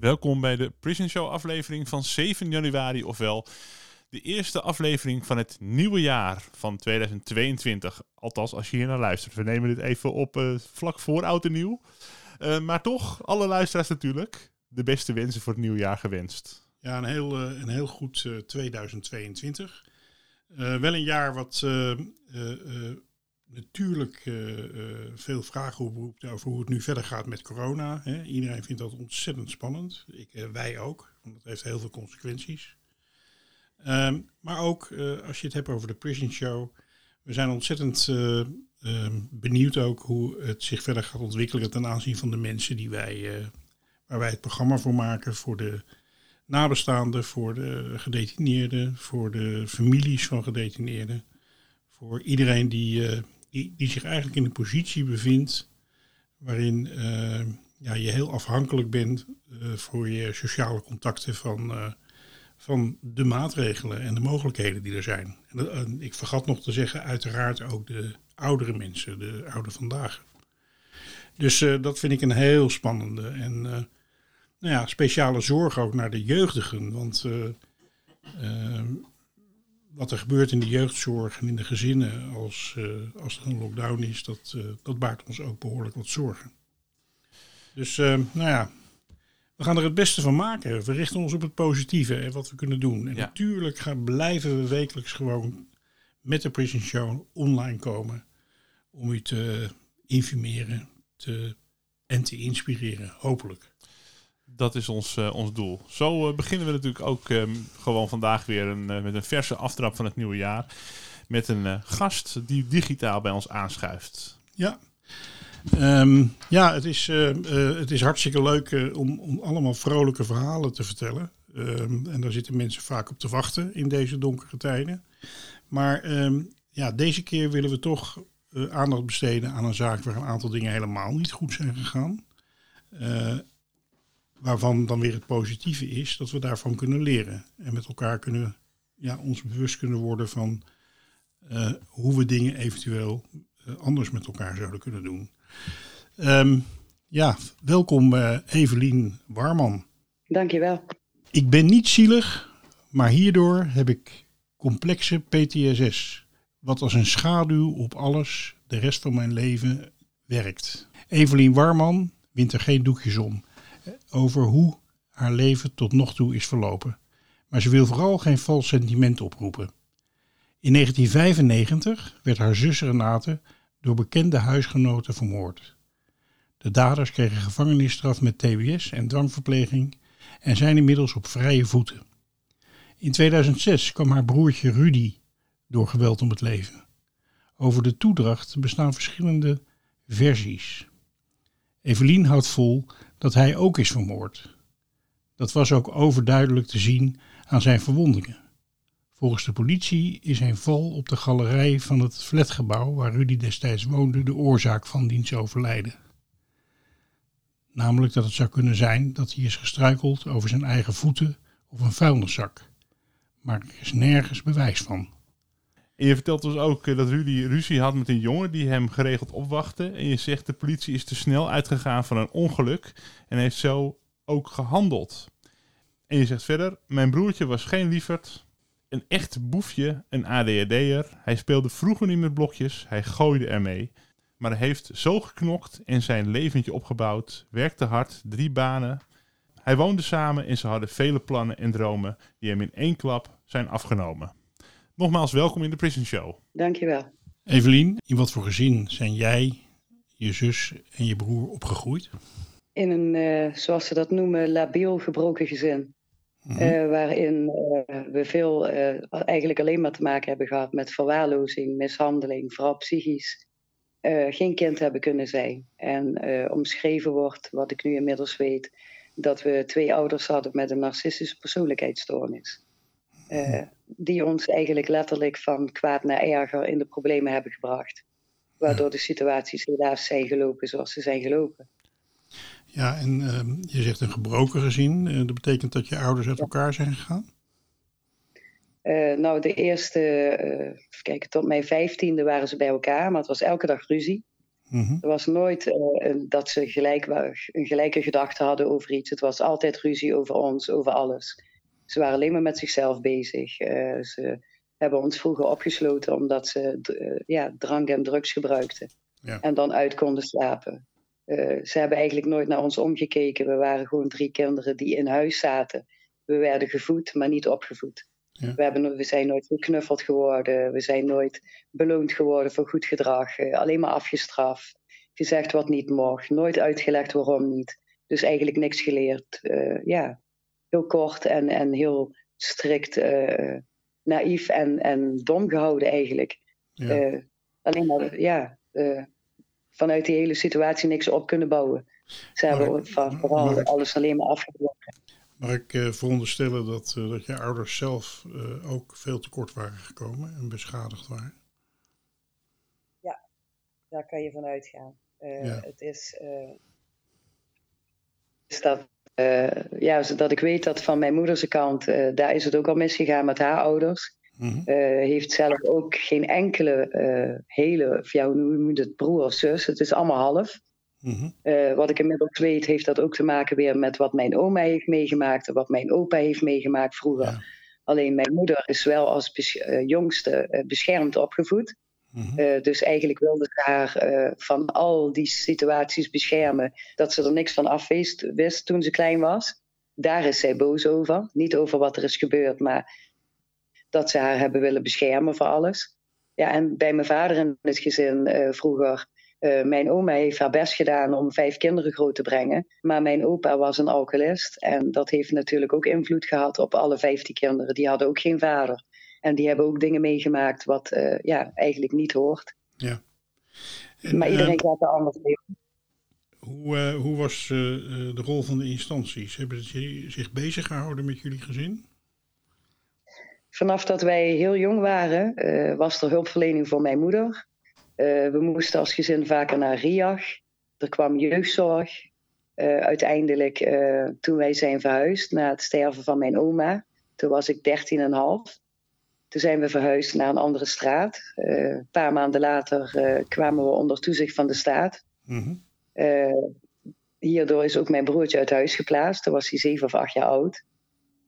Welkom bij de Prison Show aflevering van 7 januari, ofwel de eerste aflevering van het nieuwe jaar van 2022. Althans, als je hier naar luistert. We nemen dit even op eh, vlak voor oud en nieuw. Eh, maar toch, alle luisteraars natuurlijk, de beste wensen voor het nieuwe jaar gewenst. Ja, een heel, eh, een heel goed eh, 2022. Eh, wel een jaar wat natuurlijk eh, eh, veel vragen oproept over hoe het nu verder gaat met corona. Hè. Iedereen vindt dat ontzettend spannend. Ik, eh, wij ook, want het heeft heel veel consequenties. Ehm, maar ook als je het hebt over de Prison Show. We zijn ontzettend eh, ehm, benieuwd ook hoe het zich verder gaat ontwikkelen ten aanzien van de mensen die wij, waar wij het programma voor maken. Voor de nabestaanden, voor de gedetineerden, voor de families van gedetineerden. Voor iedereen die, die, die zich eigenlijk in een positie bevindt waarin eh, ja, je heel afhankelijk bent eh, voor je sociale contacten van, eh, van de maatregelen en de mogelijkheden die er zijn. En, ik vergat nog te zeggen, uiteraard ook de oudere mensen, de oude vandaag. Dus dat vind ik een heel spannende en nou ja, speciale zorg ook naar de jeugdigen. Want wat er gebeurt in de jeugdzorg en in de gezinnen als, eh, als er een lockdown is, dat, eh, dat baart ons ook behoorlijk wat zorgen. Dus eh, nou ja, we gaan er het beste van maken. We richten ons op het positieve en wat we kunnen doen. En Ja. natuurlijk gaan, blijven we wekelijks gewoon met de Prison Show online komen om u te informeren te, en te inspireren, hopelijk. Dat is ons, eh, ons doel. Zo eh, beginnen we natuurlijk ook ehm, gewoon vandaag weer een, eh, met een verse aftrap van het nieuwe jaar. Met een gast die digitaal bij ons aanschuift. Ja. Ehm, ja, het is, het is hartstikke leuk om, om allemaal vrolijke verhalen te vertellen. Ehm, en daar zitten mensen vaak op te wachten in deze donkere tijden. Maar ja, deze keer willen we toch aandacht besteden aan een zaak waar een aantal dingen helemaal niet goed zijn gegaan. Waarvan dan weer het positieve is dat we daarvan kunnen leren. En met elkaar kunnen, ja, ons bewust kunnen worden van eh, hoe we dingen eventueel eh, anders met elkaar zouden kunnen doen. Ehm, ja, welkom eh, Evelien Warman. Dankjewel. Ik ben niet zielig, maar hierdoor heb ik complexe PTSS. Wat als een schaduw op alles de rest van mijn leven werkt. Evelien Warman wint er geen doekjes om over hoe haar leven tot nog toe is verlopen. Maar ze wil vooral geen vals sentiment oproepen. In 1995 werd haar zus Renate door bekende huisgenoten vermoord. De daders kregen gevangenisstraf met TBS en dwangverpleging en zijn inmiddels op vrije voeten. In 2006 kwam haar broertje Rudy door geweld om het leven. Over de toedracht bestaan verschillende versies. Evelien houdt vol dat hij ook is vermoord. Dat was ook overduidelijk te zien aan zijn verwondingen. Volgens de politie is een val op de galerij van het flatgebouw waar Rudy destijds woonde de oorzaak van diens overlijden. Namelijk dat het zou kunnen zijn dat hij is gestruikeld over zijn eigen voeten of een vuilniszak. Maar er is nergens bewijs van. En je vertelt ons ook eh, dat Rudy ruzie had met een jongen die hem geregeld opwachtte. En je zegt de politie is te snel uitgegaan van een ongeluk en heeft zo ook gehandeld. En je zegt verder, mijn broertje was geen lieverd, een echt boefje, een ADHD'er. Hij speelde vroeger niet met blokjes, hij gooide ermee. Maar hij heeft zo geknokt en zijn leventje opgebouwd, werkte hard, drie banen. Hij Hij woonde samen en ze hadden vele plannen en dromen die hem in één klap zijn afgenomen. Nogmaals welkom in de Prison Show. Dankjewel. Evelien, in wat voor gezin zijn jij, je zus en je broer opgegroeid? In een, eh, zoals ze dat noemen, labiel gebroken gezin. Mhm. Eh, waarin eh, we veel eh, eigenlijk alleen maar te maken hebben gehad met verwaarlozing, mishandeling, vooral psychisch. eh, geen kind hebben kunnen zijn. En eh, omschreven wordt, wat ik nu inmiddels weet, dat we twee ouders hadden met een narcistische persoonlijkheidsstoornis. Eh, die ons eigenlijk letterlijk van kwaad naar erger in de problemen hebben gebracht. Waardoor de situaties helaas zijn gelopen zoals ze zijn gelopen. Ja, en ehm, je zegt een gebroken gezin. Eh, dat betekent dat je ouders uit elkaar zijn gegaan? Eh, nou, de eerste, even kijken, tot mijn vijftiende waren ze bij elkaar, maar het was elke dag ruzie. Mhm. Er was nooit dat ze gelijk, een gelijke gedachte hadden over iets. Het was altijd ruzie over ons, over alles. Ze waren alleen maar met zichzelf bezig. Eh, ze hebben ons vroeger opgesloten omdat ze eh, ja, drank en drugs gebruikten. Ja. En dan uit konden slapen. Eh, ze hebben eigenlijk nooit naar ons omgekeken. We waren gewoon drie kinderen die in huis zaten. We werden gevoed, maar niet opgevoed. Ja. We, hebben, we zijn nooit geknuffeld geworden. We zijn nooit beloond geworden voor goed gedrag. alleen maar afgestraft. Gezegd wat niet mocht. Nooit uitgelegd waarom niet. Dus eigenlijk niks geleerd. Ja, heel kort en, en heel strikt eh, naïef en, en dom gehouden eigenlijk. Ja. Eh, alleen maar, ja, eh, vanuit die hele situatie niks op kunnen bouwen. Ze Maar- hebben van vooral maar- alles alleen maar afgebroken. Mag ik veronderstellen dat, dat je ouders zelf ook veel tekort waren gekomen en beschadigd waren? Daar kan je van uitgaan. Ja. Het is, is dat, eh, ja, dat ik weet dat van mijn moeders kant, eh, daar is het ook al misgegaan met haar ouders. Mhm. Eh, heeft zelf ook geen enkele hele, of ja, hoe noem je het, broer of zus. Het is allemaal half. Mhm. Wat ik inmiddels weet, heeft dat ook te maken weer met wat mijn oma heeft meegemaakt en wat mijn opa heeft meegemaakt vroeger. Ja. Alleen mijn moeder is wel als bes- jongste beschermd opgevoed. Mhm. Eh, dus eigenlijk wilde ze haar eh, van al die situaties beschermen, dat ze er niks van af wist, toen ze klein was. Daar is zij boos over. Niet over wat er is gebeurd, maar dat ze haar hebben willen beschermen voor alles. Ja, en bij mijn vader in het gezin eh, vroeger, mijn oma heeft haar best gedaan om vijf kinderen groot te brengen. Maar mijn opa was een alcoholist en dat heeft natuurlijk ook invloed gehad op alle vijftien kinderen. Die hadden ook geen vader. En die hebben ook dingen meegemaakt wat eh, ja, eigenlijk niet hoort. Ja. En, Maar eh, iedereen gaat er anders mee. hoe, eh, hoe was eh, eh, de rol van de instanties? Hebben ze zich bezig gehouden met jullie gezin? Vanaf dat wij heel jong waren, eh, was er hulpverlening voor mijn moeder. Eh, we moesten als gezin vaker naar RIAG. Er kwam jeugdzorg. Eh, uiteindelijk, eh, toen wij zijn verhuisd na het sterven van mijn oma, toen was ik 13,5. Toen zijn we verhuisd naar een andere straat. Eh, een paar maanden later eh, kwamen we onder toezicht van de staat. Mhm. Eh, hierdoor is ook mijn broertje uit huis geplaatst. Toen was hij zeven of acht jaar oud.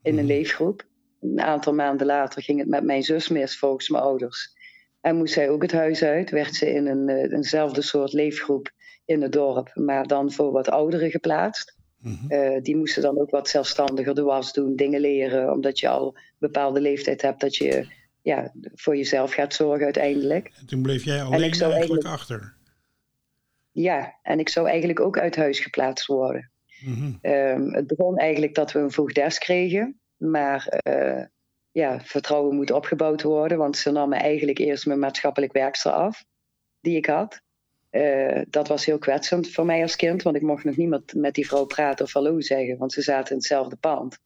In een Mhm. leefgroep. Een aantal maanden later ging het met mijn zus mis volgens mijn ouders. En moest zij ook het huis uit. Werd ze in een, eenzelfde soort leefgroep in het dorp. Maar dan voor wat ouderen geplaatst. Mhm. Eh, die moesten dan ook wat zelfstandiger de was doen. Dingen leren. Omdat je al een bepaalde leeftijd hebt. Dat je ja, voor jezelf gaat zorgen uiteindelijk. En toen bleef jij alleen ik zou eigenlijk eigenlijk- achter. Ja, en ik zou eigenlijk ook uit huis geplaatst worden. Mhm. Ehm, het begon eigenlijk dat we een voogdes kregen. Maar eh, ja, vertrouwen moet opgebouwd worden. Want ze namen eigenlijk eerst mijn maatschappelijk werkster af. Die ik had. Eh, dat was heel kwetsend voor mij als kind. Want ik mocht nog niemand met die vrouw praten of hallo zeggen. Want ze zaten in hetzelfde pand.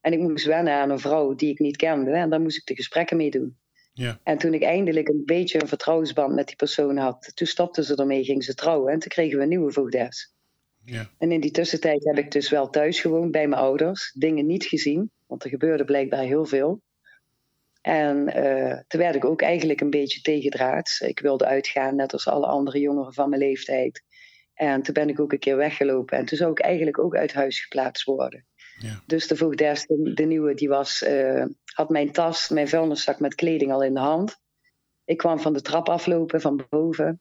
En ik moest wennen aan een vrouw die ik niet kende. En daar moest ik de gesprekken mee doen. Ja. En toen ik eindelijk een beetje een vertrouwensband met die persoon had. Toen stopten ze ermee, gingen ze trouwen. En toen kregen we een nieuwe voogdes. Ja. En in die tussentijd heb ik dus wel thuis gewoond bij mijn ouders. Dingen niet gezien, want er gebeurde blijkbaar heel veel. En eh, toen werd ik ook eigenlijk een beetje tegendraads. Ik wilde uitgaan, net als alle andere jongeren van mijn leeftijd. En toen ben ik ook een keer weggelopen. En toen zou ik eigenlijk ook uit huis geplaatst worden. Ja. Dus de voogdes, de, de nieuwe, die was, eh, had mijn tas, mijn vuilniszak met kleding al in de hand. Ik kwam van de trap aflopen, van boven.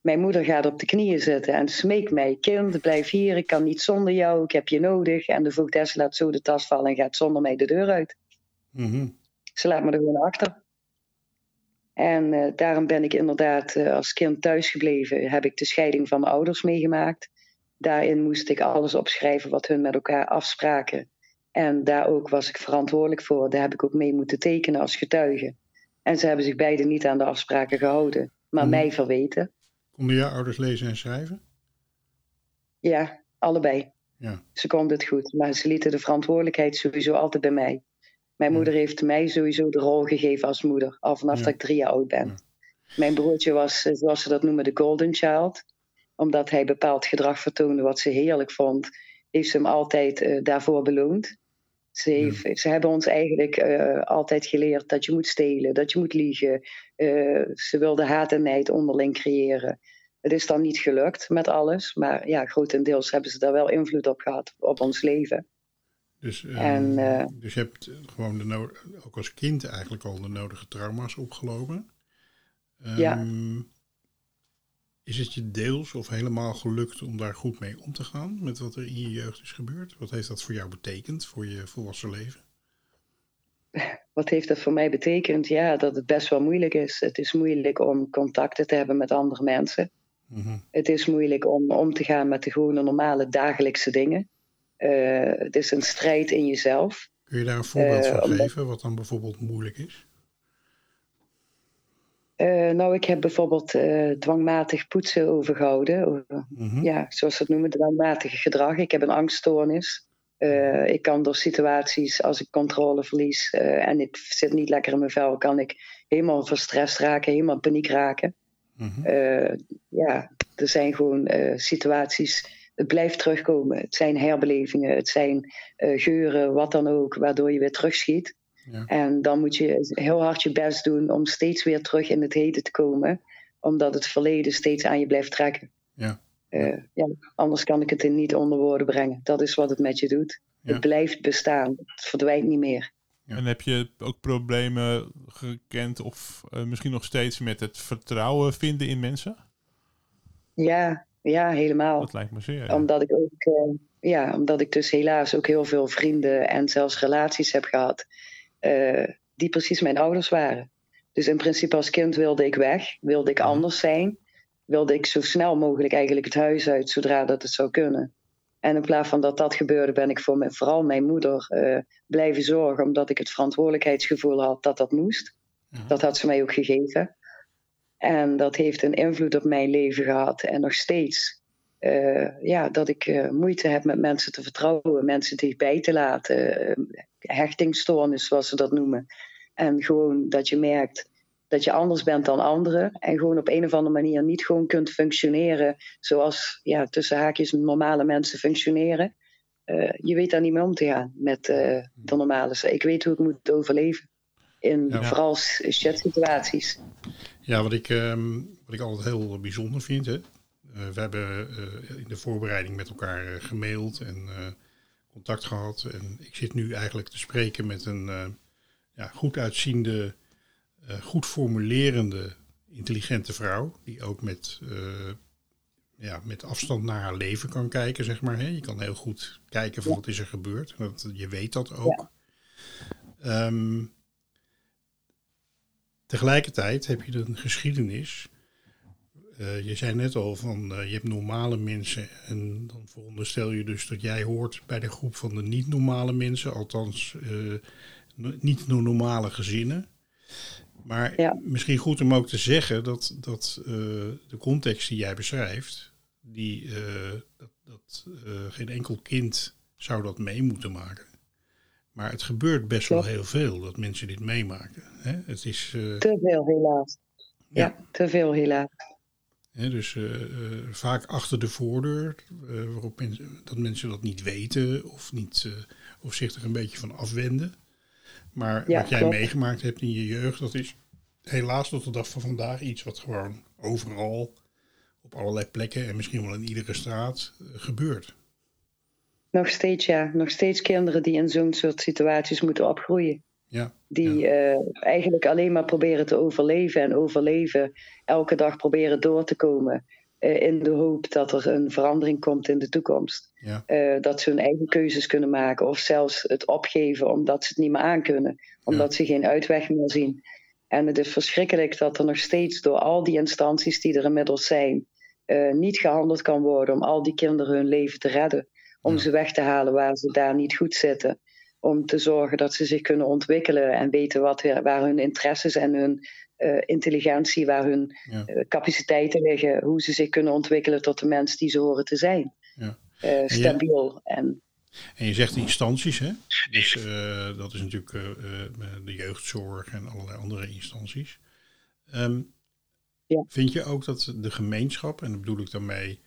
Mijn moeder gaat op de knieën zitten en smeekt mij: Kind, blijf hier, ik kan niet zonder jou, ik heb je nodig. En de voogdes laat zo de tas vallen en gaat zonder mij de deur uit. Mhm. Ze laat me er gewoon achter. En eh, daarom ben ik inderdaad eh, als kind thuisgebleven. Heb ik de scheiding van mijn ouders meegemaakt. Daarin moest ik alles opschrijven wat hun met elkaar afspraken. En daar ook was ik verantwoordelijk voor. Daar heb ik ook mee moeten tekenen als getuige. En ze hebben zich beiden niet aan de afspraken gehouden, maar Mhm. mij verweten. Konden jouw ouders lezen en schrijven? Ja, allebei. Ja. Ze konden het goed, maar ze lieten de verantwoordelijkheid sowieso altijd bij mij. Mijn moeder heeft mij sowieso de rol gegeven als moeder, al vanaf dat ik drie jaar oud ben. Mijn broertje was, eh, zoals ze dat noemen, de golden child. Omdat hij bepaald gedrag vertoonde wat ze heerlijk vond, heeft ze hem altijd eh, daarvoor beloond. Ze, heeft, ze hebben ons eigenlijk eh, altijd geleerd dat je moet stelen, dat je moet liegen. Ze wilde haat en nijd onderling creëren. Het is dan niet gelukt met alles, maar ja, grotendeels hebben ze daar wel invloed op gehad, op ons leven. Dus, eh, En, eh, dus je hebt gewoon de no- ook als kind eigenlijk al de nodige trauma's opgelopen. Ja. Ehm, Is het je deels of helemaal gelukt om daar goed mee om te gaan met wat er in je jeugd is gebeurd? Wat heeft dat voor jou betekend, voor je volwassen leven? Wat heeft dat voor mij betekend? Ja, dat het best wel moeilijk is. Het is moeilijk om contacten te hebben met andere mensen. Mhm. Het is moeilijk om om te gaan met de gewone normale dagelijkse dingen. Eh, het is een strijd in jezelf. Kun je daar een voorbeeld Eh, van geven, wat dan bijvoorbeeld moeilijk is? Eh, nou, ik heb bijvoorbeeld dwangmatig poetsen overgehouden. Over- Mhm. ja, zoals ze het noemen, dwangmatig gedrag. Ik heb een angststoornis. Eh, ik kan door situaties, als ik controle verlies en ik zit niet lekker in mijn vel, kan ik helemaal verstrest raken, helemaal paniek raken. Mhm. Ja, er zijn gewoon situaties, het blijft terugkomen. Het zijn herbelevingen, het zijn eh, geuren, wat dan ook, waardoor je weer terugschiet. Ja. En dan moet je heel hard je best doen om steeds weer terug in het heden te komen, omdat het verleden steeds aan je blijft trekken. Ja. Eh, ja, anders kan ik het in niet onder woorden brengen. Dat is wat het met je doet. Ja. Het blijft bestaan. Het verdwijnt niet meer. Ja. En heb je ook problemen gekend of eh, misschien nog steeds met het vertrouwen vinden in mensen? Ja, ja helemaal. Dat lijkt me zeer. ja. Omdat ik ook, eh, ja, omdat ik dus helaas ook heel veel vrienden en zelfs relaties heb gehad, eh, die precies mijn ouders waren. Dus in principe als kind wilde ik weg, wilde ik anders zijn, wilde ik zo snel mogelijk eigenlijk het huis uit, zodra dat het zou kunnen. En in plaats van dat dat gebeurde, ben ik voor mijn, vooral mijn moeder eh, blijven zorgen, omdat ik het verantwoordelijkheidsgevoel had dat dat moest. Ja. Dat had ze mij ook gegeven. En dat heeft een invloed op mijn leven gehad en nog steeds eh, ja, dat ik eh, moeite heb met mensen te vertrouwen, mensen dichtbij te laten, eh, hechtingstoornis zoals ze dat noemen. En gewoon dat je merkt dat je anders bent dan anderen en gewoon op een of andere manier niet gewoon kunt functioneren zoals ja, tussen haakjes normale mensen functioneren. Je weet daar niet mee om te gaan met de normale. Ik weet hoe ik moet overleven. In Ja. vooral shit situaties. Ja, wat ik, ehm, wat ik altijd heel bijzonder vind. Hè? Eh, we hebben eh, in de voorbereiding met elkaar eh, gemaild en contact gehad. En ik zit nu eigenlijk te spreken met een ja, goed uitziende, goed formulerende, intelligente vrouw. Die ook met, ja, met afstand naar haar leven kan kijken, zeg maar. Hè? Je kan heel goed kijken van wat is er gebeurd. Dat, je weet dat ook. Ehm, tegelijkertijd heb je een geschiedenis. Eh, je zei net al van eh, je hebt normale mensen en dan veronderstel je dus dat jij hoort bij de groep van de niet normale mensen, althans eh, niet no- normale gezinnen. Maar Ja. misschien goed om ook te zeggen dat, dat de context die jij beschrijft, die, dat, dat geen enkel kind zou dat mee moeten maken. Maar het gebeurt best wel heel veel dat mensen dit meemaken. Hè? Het is, eh, Te veel helaas. Ja. Ja, te veel helaas. Hè, dus eh, eh, vaak achter de voordeur, waarop mensen, dat mensen dat niet weten of, niet, of zich er een beetje van afwenden. Maar Ja, wat jij klopt. meegemaakt hebt in je jeugd, dat is helaas tot de dag van vandaag iets wat gewoon overal, op allerlei plekken en misschien wel in iedere straat gebeurt. Nog steeds, ja. Nog steeds kinderen die in zo'n soort situaties moeten opgroeien. Ja, Die eh, eigenlijk alleen maar proberen te overleven en overleven. Elke dag proberen door te komen. eh, in de hoop dat er een verandering komt in de toekomst. ja, Eh, dat ze hun eigen keuzes kunnen maken. Of zelfs het opgeven omdat ze het niet meer aankunnen. Omdat ze geen uitweg meer zien. En het is verschrikkelijk dat er nog steeds door al die instanties die er inmiddels zijn. niet gehandeld kan worden om al die kinderen hun leven te redden. Om Ja. ze weg te halen waar ze daar niet goed zitten. Om te zorgen dat ze zich kunnen ontwikkelen en weten wat, waar hun interesses en hun eh, intelligentie, waar hun ja. eh, capaciteiten liggen. Hoe ze zich kunnen ontwikkelen tot de mens die ze horen te zijn. Ja. Eh, stabiel en En je zegt instanties, hè? Dus eh, dat is natuurlijk eh, eh, de jeugdzorg en allerlei andere instanties. Ehm, Ja. Vind je ook dat de gemeenschap, en daar bedoel ik dan mee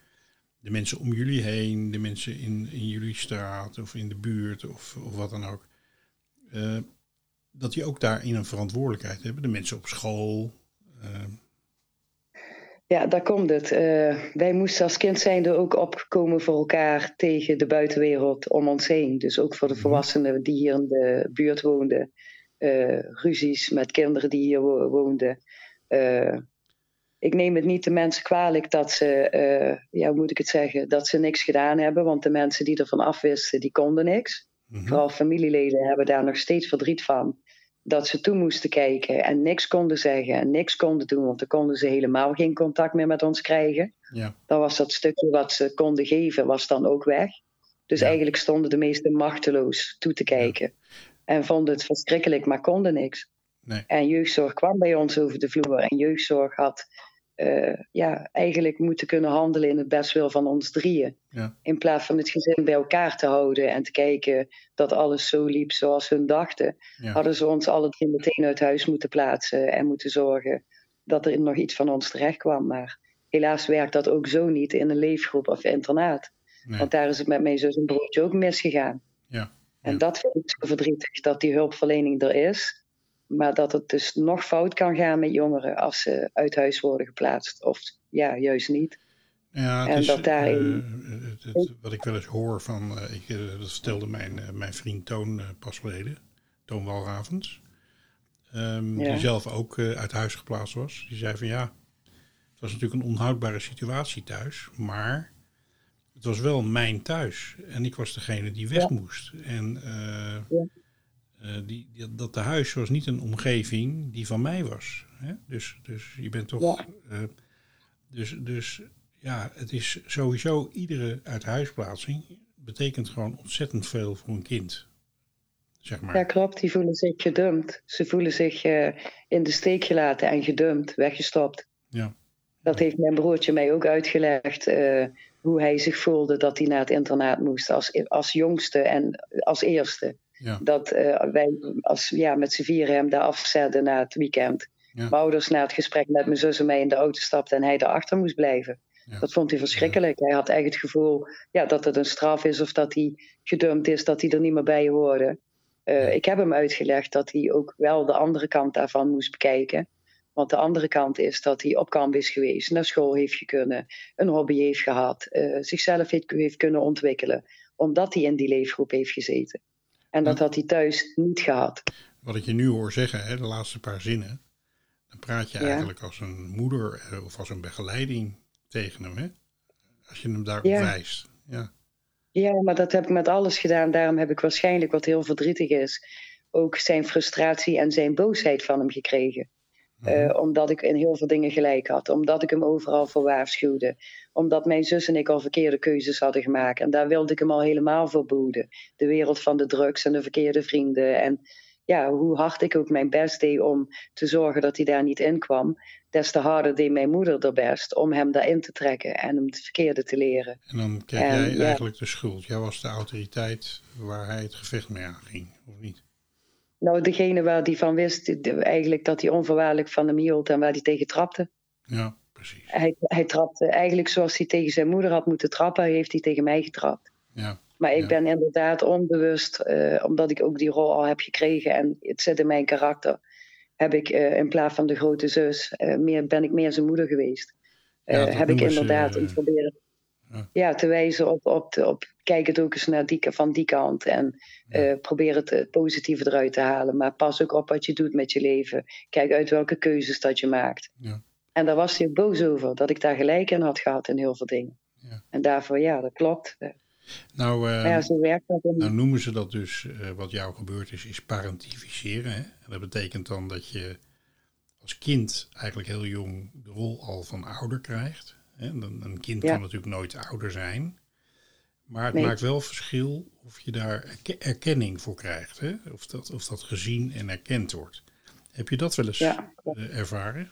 de mensen om jullie heen, de mensen in, in jullie straat of in de buurt of, of wat dan ook, eh, dat die ook daarin een verantwoordelijkheid hebben? De mensen op school. eh, Ja, daar komt het. Eh, wij moesten als kind zijnde ook opkomen voor elkaar tegen de buitenwereld om ons heen. Dus ook voor de Mhm. volwassenen die hier in de buurt woonden. Ruzies met kinderen die hier wo- woonden. Ik neem het niet de mensen kwalijk dat ze, eh, ja, hoe moet ik het zeggen, dat ze niks gedaan hebben. Want de mensen die ervan afwisten, die konden niks. mhm. Vooral familieleden hebben daar nog steeds verdriet van. Dat ze toe moesten kijken en niks konden zeggen en niks konden doen. Want dan konden ze helemaal geen contact meer met ons krijgen. Ja, Dan was dat stukje wat ze konden geven, was dan ook weg. Dus Ja. eigenlijk stonden de meesten machteloos toe te kijken. En vonden het verschrikkelijk, maar konden niks. Nee. En jeugdzorg kwam bij ons over de vloer. En jeugdzorg had eh, ja, eigenlijk moeten kunnen handelen in het bestwil van ons drieën. Ja. In plaats van het gezin bij elkaar te houden en te kijken dat alles zo liep zoals hun dachten, ja, hadden ze ons alle drie meteen uit huis moeten plaatsen en moeten zorgen dat er nog iets van ons terecht kwam. Maar helaas werkt dat ook zo niet in een leefgroep of internaat. nee, Want daar is het met mijn zus en broertje ook misgegaan. ja, En dat vind ik zo verdrietig, dat die hulpverlening er is. Maar dat het dus nog fout kan gaan met jongeren als ze uit huis worden geplaatst. Of ja, juist niet. Ja, het En is, dat daarin- eh, het- het- wat ik wel eens hoor van, eh, ik, eh, dat vertelde mijn, mijn vriend Toon pas geleden, Toon Walravens, ehm, Ja. die zelf ook uit huis geplaatst was. Die zei van ja, het was natuurlijk een onhoudbare situatie thuis, maar het was wel mijn thuis en ik was degene die weg Ja. moest. En Ja. Eh, die, die- dat de huis was niet een omgeving die van mij was. Hè? Dus, dus je bent toch. Ja. eh, dus, dus ja, het is sowieso iedere uithuisplaatsing betekent gewoon ontzettend veel voor een kind. Zeg maar. Ja, klopt. Die voelen zich gedumpt. Ze voelen zich eh, in de steek gelaten en gedumpt, weggestopt. Ja. Dat heeft mijn broertje mij ook uitgelegd. hoe hij zich voelde dat hij naar het internaat moest als, als jongste en als eerste. Ja. Dat eh, wij als, ja, met z'n vieren hem daar afzetten na het weekend. Ja. Mijn ouders na het gesprek met mijn zus en mij in de auto stapten en hij daarachter moest blijven. Ja. Dat vond hij verschrikkelijk. Hij had echt het gevoel ja, dat het een straf is of dat hij gedumpt is, dat hij er niet meer bij hoorde. Eh, ik heb hem uitgelegd dat hij ook wel de andere kant daarvan moest bekijken. Want de andere kant is dat hij op kamp is geweest, naar school heeft kunnen, een hobby heeft gehad, eh, zichzelf heeft, heeft kunnen ontwikkelen, omdat hij in die leefgroep heeft gezeten. En dat had hij thuis niet gehad. Wat ik je nu hoor zeggen, hè, de laatste paar zinnen, dan praat je Ja. eigenlijk als een moeder eh, of als een begeleiding tegen hem. Hè? Als je hem daarop Ja. wijst. Ja. Ja, maar dat heb ik met alles gedaan. Daarom heb ik waarschijnlijk, wat heel verdrietig is, ook zijn frustratie en zijn boosheid van hem gekregen. Mhm. Eh, omdat ik in heel veel dingen gelijk had. Omdat ik hem overal voor waarschuwde. Omdat mijn zus en ik al verkeerde keuzes hadden gemaakt. En daar wilde ik hem al helemaal voor behoeden. De wereld van de drugs en de verkeerde vrienden. En ja, hoe hard ik ook mijn best deed om te zorgen dat hij daar niet in kwam. Des te harder deed mijn moeder er best om hem daarin te trekken. En hem het verkeerde te leren. En dan kreeg En, jij ja. eigenlijk de schuld. Jij was de autoriteit waar hij het gevecht mee aanging, of niet? Nou, degene waar hij van wist, eigenlijk dat hij onvoorwaardelijk van hem hield en waar hij tegen trapte. Ja, precies. Hij, hij trapte eigenlijk zoals hij tegen zijn moeder had moeten trappen, heeft hij tegen mij getrapt. Ja, Maar ik Ja. ben inderdaad onbewust, eh, omdat ik ook die rol al heb gekregen en het zit in mijn karakter, heb ik eh, in plaats van de grote zus, eh, meer, ben ik meer zijn moeder geweest. Ja, heb ik inderdaad hem proberen. Ja. te wijzen op, op, op kijk het ook eens naar die, van die kant en eh, probeer het eh, positieve eruit te halen. Maar pas ook op wat je doet met je leven. Kijk uit welke keuzes dat je maakt. Ja. En daar was hij ook boos over, dat ik daar gelijk in had gehad in heel veel dingen. Ja. En daarvoor, ja, dat klopt. Eh, Nou, ja, zo werkt dat. nou noemen ze dat dus, wat jou gebeurd is, is parentificeren. Hè? En dat betekent dan dat je als kind eigenlijk heel jong de rol al van ouder krijgt. Een kind Ja. kan natuurlijk nooit ouder zijn. Maar het Nee. maakt wel verschil of je daar erke- erkenning voor krijgt. Hè? Of, dat, of dat gezien en erkend wordt. Heb je dat wel eens Ja, eh, ervaren?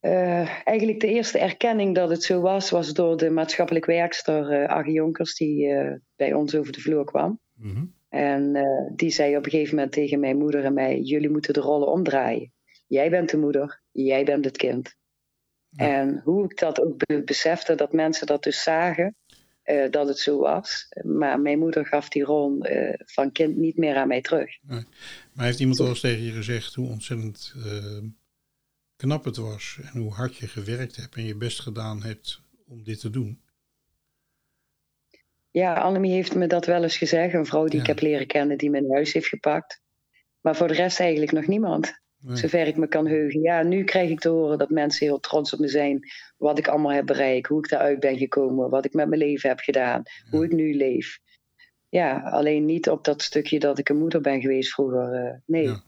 Eh, eigenlijk de eerste erkenning dat het zo was, was door de maatschappelijk werkster uh, Aggie Jonkers, die bij ons over de vloer kwam. Mhm. En die zei op een gegeven moment tegen mijn moeder en mij: Jullie moeten de rollen omdraaien. Jij bent de moeder, jij bent het kind. Ja. En hoe ik dat ook be- besefte, dat mensen dat dus zagen, eh, dat het zo was. Maar mijn moeder gaf die rol eh, van kind niet meer aan mij terug. Maar heeft iemand wel eens tegen je gezegd hoe ontzettend eh, knap het was en hoe hard je gewerkt hebt en je best gedaan hebt om dit te doen? Ja, Annemie heeft me dat wel eens gezegd. Een vrouw die Ja. ik heb leren kennen, die mijn huis heeft gepakt. Maar voor de rest eigenlijk nog niemand. Nee. Zover ik me kan heugen. Ja, nu krijg ik te horen dat mensen heel trots op me zijn. Wat ik allemaal heb bereikt. Hoe ik daaruit ben gekomen. Wat ik met mijn leven heb gedaan. Hoe ik nu leef. Ja, alleen niet op dat stukje dat ik een moeder ben geweest vroeger. eh, nee. Ja.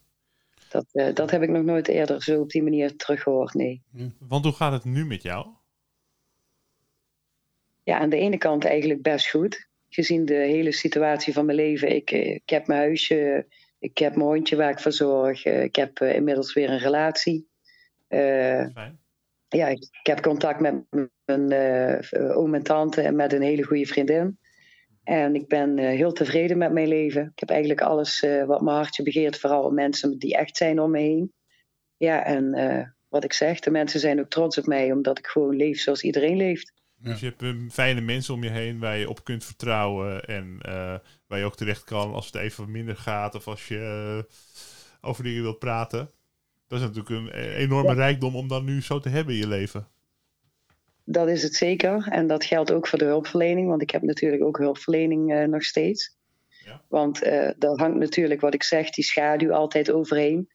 Dat, eh, dat heb ik nog nooit eerder zo op die manier teruggehoord. Nee. Want hoe gaat het nu met jou? Ja, aan de ene kant eigenlijk best goed. Gezien de hele situatie van mijn leven. Ik, eh, ik heb mijn huisje, ik heb mijn hondje waar ik voor zorg. eh, Ik heb eh, inmiddels weer een relatie. Eh, Fijn. ja, ik, ik heb contact met mijn oom en tante en met een hele goede vriendin. En ik ben heel tevreden met mijn leven. Ik heb eigenlijk alles wat mijn hartje begeert. Vooral mensen die echt zijn om me heen. Ja, en wat ik zeg, de mensen zijn ook trots op mij. Omdat ik gewoon leef zoals iedereen leeft. Ja. Dus je hebt um, fijne mensen om je heen waar je op kunt vertrouwen. En eh, waar je ook terecht kan als het even minder gaat. Of als je eh, over dingen wilt praten. Dat is natuurlijk een eh, enorme rijkdom om dat nu zo te hebben in je leven. Dat is het zeker. En dat geldt ook voor de hulpverlening. Want ik heb natuurlijk ook hulpverlening eh, nog steeds. Ja. Want eh daar hangt natuurlijk wat ik zeg, die schaduw altijd overheen.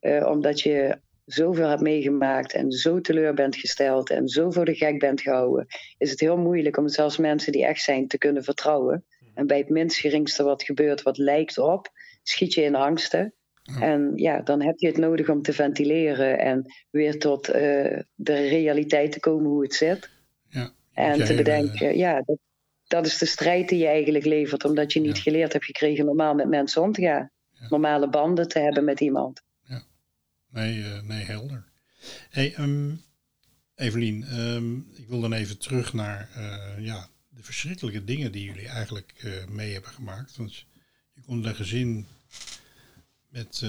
Eh, omdat je zoveel hebt meegemaakt en zo teleur bent gesteld en zo voor de gek bent gehouden, is het heel moeilijk om zelfs mensen die echt zijn te kunnen vertrouwen. En bij het minst geringste wat gebeurt, wat lijkt op, schiet je in angsten. En ja, dan heb je het nodig om te ventileren en weer tot eh, de realiteit te komen hoe het zit. Ja. En Jij, te bedenken, ja, dat, dat is de strijd die je eigenlijk levert, omdat je niet Ja. geleerd hebt gekregen normaal met mensen om te gaan. Ja. Normale banden te hebben met iemand. Nee, eh, nee helder. Hey, ehm, Evelien, ehm, ik wil dan even terug naar eh, ja, de verschrikkelijke dingen die jullie eigenlijk eh, mee hebben gemaakt. Want je komt een gezin met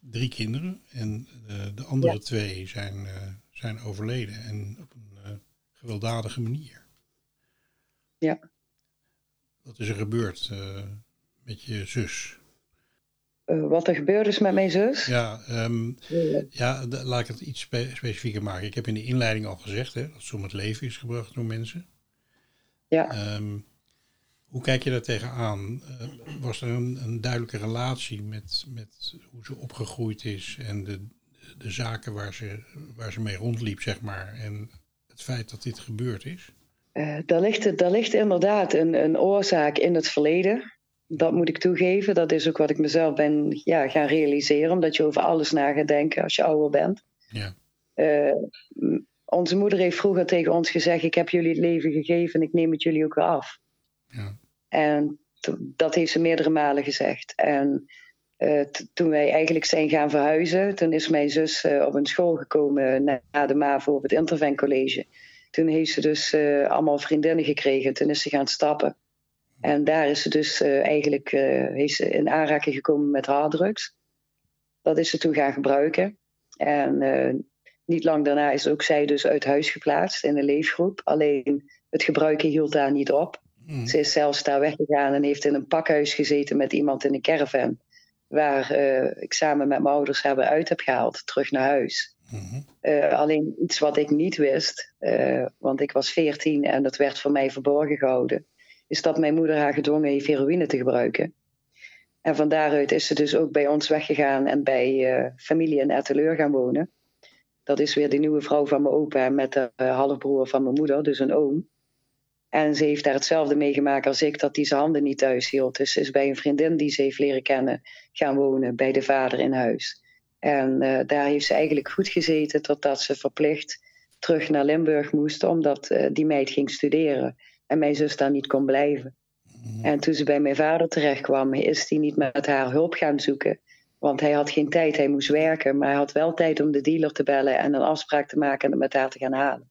drie kinderen en de andere Ja. twee zijn, zijn overleden en op een gewelddadige manier. Ja. Wat is er gebeurd met je zus? Eh, wat er gebeurd is met mijn zus. Ja, ehm, eh, Ja, laat ik het iets spe- specifieker maken. Ik heb in de inleiding al gezegd hè, dat ze om het leven is gebracht door mensen. ja. Ehm, hoe kijk je daar tegenaan? Uh, was er een, een duidelijke relatie met, met hoe ze opgegroeid is en de, de, de zaken waar ze, waar ze mee rondliep, zeg maar, en het feit dat dit gebeurd is? Eh, daar, ligt, daar ligt inderdaad een, een oorzaak in het verleden. Dat moet ik toegeven. Dat is ook wat ik mezelf ben ja, gaan realiseren. Omdat je over alles na gaat denken als je ouder bent. Ja, Eh, onze moeder heeft vroeger tegen ons gezegd: Ik heb jullie het leven gegeven en ik neem het jullie ook weer af. ja, En dat heeft ze meerdere malen gezegd. En eh, toen wij eigenlijk zijn gaan verhuizen, toen is mijn zus eh, op een school gekomen na, na de MAVO op het Intervent College. Toen heeft ze dus allemaal vriendinnen gekregen. Toen is ze gaan stappen. En daar is ze dus eh, eigenlijk eh, ze in aanraking gekomen met harddrugs. Dat is ze toen gaan gebruiken. En eh, niet lang daarna is ook zij dus uit huis geplaatst in een leefgroep. Alleen het gebruiken hield daar niet op. Hm, Ze is zelfs daar weggegaan en heeft in een pakhuis gezeten met iemand in een caravan. Waar ik samen met mijn ouders hebben uit heb gehaald, terug naar huis. Eh, alleen iets wat ik niet wist, want ik was 14 en dat werd voor mij verborgen gehouden, is dat mijn moeder haar gedwongen heeft heroïne te gebruiken. En van daaruit is ze dus ook bij ons weggegaan en bij eh, familie in Etteleur gaan wonen. Dat is weer de nieuwe vrouw van mijn opa met de eh, halfbroer van mijn moeder, dus een oom. En ze heeft daar hetzelfde meegemaakt als ik, dat hij zijn handen niet thuis hield. Dus ze is bij een vriendin die ze heeft leren kennen gaan wonen, bij de vader in huis. En eh, daar heeft ze eigenlijk goed gezeten totdat ze verplicht terug naar Limburg moest, omdat die meid ging studeren en mijn zus daar niet kon blijven. En toen ze bij mijn vader terecht kwam, is hij niet met haar hulp gaan zoeken. Want hij had geen tijd, hij moest werken, maar hij had wel tijd om de dealer te bellen en een afspraak te maken en het met haar te gaan halen.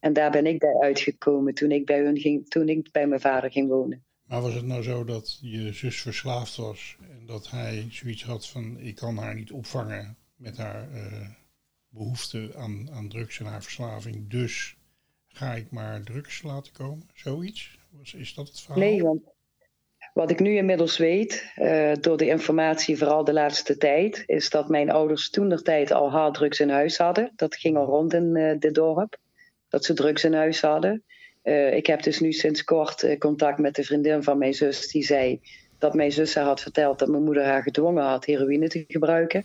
En daar ben ik bij uitgekomen toen ik bij, hun ging, toen ik bij mijn vader ging wonen. Maar was het nou zo dat je zus verslaafd was en dat hij zoiets had van ik kan haar niet opvangen met haar eh, behoefte aan, aan drugs en haar verslaving, dus ga ik maar drugs laten komen? Zoiets? Is dat het verhaal? Nee, want wat ik nu inmiddels weet, eh, door de informatie vooral de laatste tijd, is dat mijn ouders toen de tijd al harddrugs in huis hadden. Dat ging al rond in eh, dit dorp, dat ze drugs in huis hadden. Eh, ik heb dus nu sinds kort contact met de vriendin van mijn zus, die zei dat mijn zus haar had verteld dat mijn moeder haar gedwongen had heroïne te gebruiken.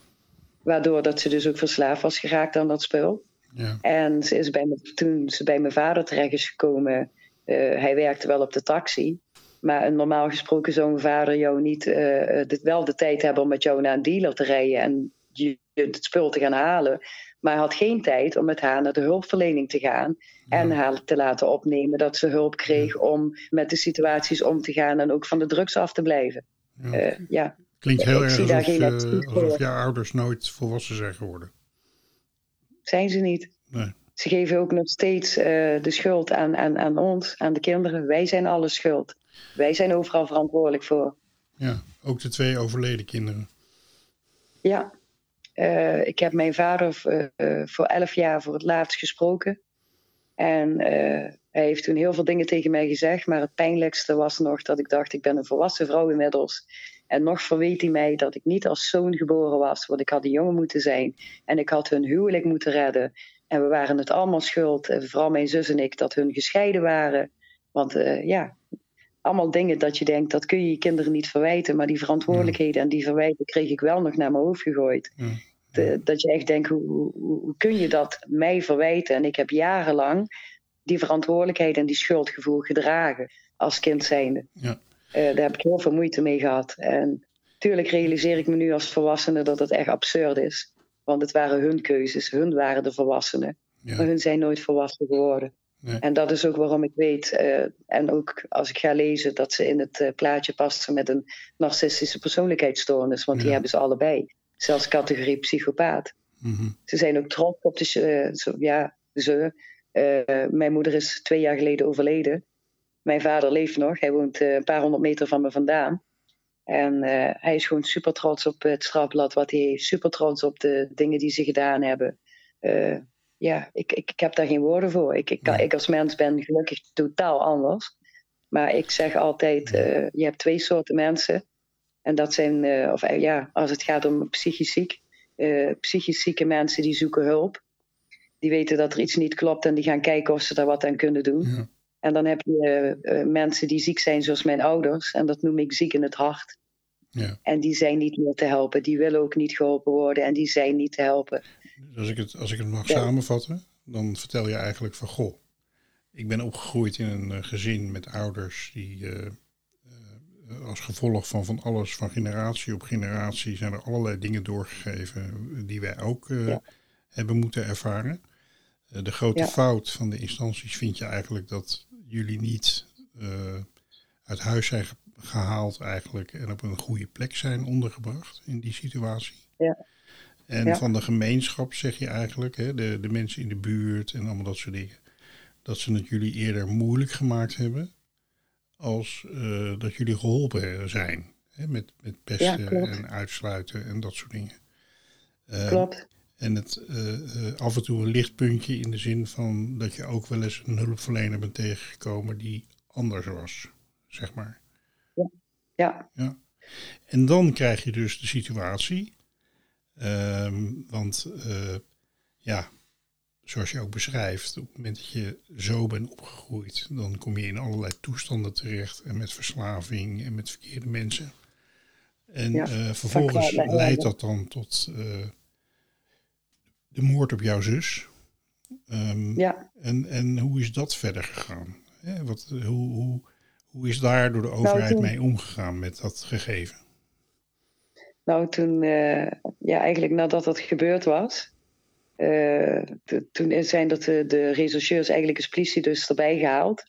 Waardoor dat ze dus ook verslaafd was geraakt aan dat spul. Ja. En ze is bij me, toen ze bij mijn vader terecht is gekomen, eh, hij werkte wel op de taxi. Maar een normaal gesproken zou een vader jou niet eh, dit wel de tijd hebben om met jou naar een dealer te rijden en je het spul te gaan halen. Maar hij had geen tijd om met haar naar de hulpverlening te gaan en haar te laten opnemen dat ze hulp kreeg om met de situaties om te gaan en ook van de drugs af te blijven. Ja. Eh, ja. Klinkt heel erg alsof, alsof je ouders nooit volwassen zijn geworden. Zijn ze niet. Nee. Ze geven ook nog steeds eh, de schuld aan, aan, aan ons, aan de kinderen. Wij zijn alle schuld. Wij zijn overal verantwoordelijk voor. Ja, ook de twee overleden kinderen. Ja, Eh, ik heb mijn vader eh, voor elf jaar voor het laatst gesproken. En hij heeft toen heel veel dingen tegen mij gezegd. Maar het pijnlijkste was nog dat ik dacht, ik ben een volwassen vrouw inmiddels. En nog verweet hij mij dat ik niet als zoon geboren was. Want ik had een jongen moeten zijn. En ik had hun huwelijk moeten redden. En we waren het allemaal schuld, eh, vooral mijn zus en ik, dat hun gescheiden waren. Want eh, ja, allemaal dingen dat je denkt, dat kun je je kinderen niet verwijten. Maar die verantwoordelijkheden en die verwijten kreeg ik wel nog naar mijn hoofd gegooid. De- dat je echt denkt, hoe, hoe, hoe kun je dat mij verwijten? En ik heb jarenlang die verantwoordelijkheid en die schuldgevoel gedragen als kind zijnde. Ja. Eh, daar heb ik heel veel moeite mee gehad. En tuurlijk realiseer ik me nu als volwassene dat het echt absurd is. Want het waren hun keuzes, hun waren de volwassenen. Ja. Maar hun zijn nooit volwassen geworden. Nee. En dat is ook waarom ik weet, eh, en ook als ik ga lezen, dat ze in het eh, plaatje passen met een narcistische persoonlijkheidsstoornis. Want die hebben ze allebei. Zelfs categorie psychopaat. Mhm. Ze zijn ook trots op de. zo- ja, ze. Mijn moeder is twee jaar geleden overleden. Mijn vader leeft nog. Hij woont eh, een paar honderd meter van me vandaan. En eh, hij is gewoon super trots op het strafblad wat hij heeft. Super trots op de dingen die ze gedaan hebben. Eh, ja, ik, ik, ik heb daar geen woorden voor. Ik, ik, kan- Nee. ik als mens ben gelukkig totaal anders. Maar ik zeg altijd, je hebt twee soorten mensen. En dat zijn, of ja, als het gaat om psychisch ziek. psychisch zieke mensen die zoeken hulp. Die weten dat er iets niet klopt en die gaan kijken of ze daar wat aan kunnen doen. Ja. En dan heb je eh, eh, mensen die ziek zijn zoals mijn ouders. En dat noem ik ziek in het hart. Ja. En die zijn niet meer te helpen. Die willen ook niet geholpen worden en die zijn niet te helpen. Dus als ik het, als ik het mag Ja. samenvatten, dan vertel je eigenlijk van goh, ik ben opgegroeid in een eh, gezin met ouders die als gevolg van van alles, van generatie op generatie, zijn er allerlei dingen doorgegeven die wij ook Ja. hebben moeten ervaren. De grote Ja. fout van de instanties vind je eigenlijk dat jullie niet eh, uit huis zijn ge- gehaald eigenlijk en op een goede plek zijn ondergebracht in die situatie. Ja. En Ja. van de gemeenschap zeg je eigenlijk, hè, de, de mensen in de buurt en allemaal dat soort dingen, dat ze het jullie eerder moeilijk gemaakt hebben als eh, dat jullie geholpen zijn. Hè, met, met pesten en uitsluiten en dat soort dingen. Eh, Klopt. En het eh, eh, af en toe een lichtpuntje in de zin van dat je ook wel eens een hulpverlener bent tegengekomen die anders was, zeg maar. Ja, En dan krijg je dus de situatie, ehm, want eh, ja, zoals je ook beschrijft, op het moment dat je zo bent opgegroeid, dan kom je in allerlei toestanden terecht. En met verslaving en met verkeerde mensen. En Ja, vervolgens leidt dat dan tot de moord op jouw zus. Ehm, Ja, en, en hoe is dat verder gegaan? Wat, hoe, hoe, hoe is daar door de overheid toen- mee omgegaan met dat gegeven? nou toen, eh, ja, eigenlijk nadat dat gebeurd was, t- toen zijn dat de, de rechercheurs eigenlijk als politie dus erbij gehaald.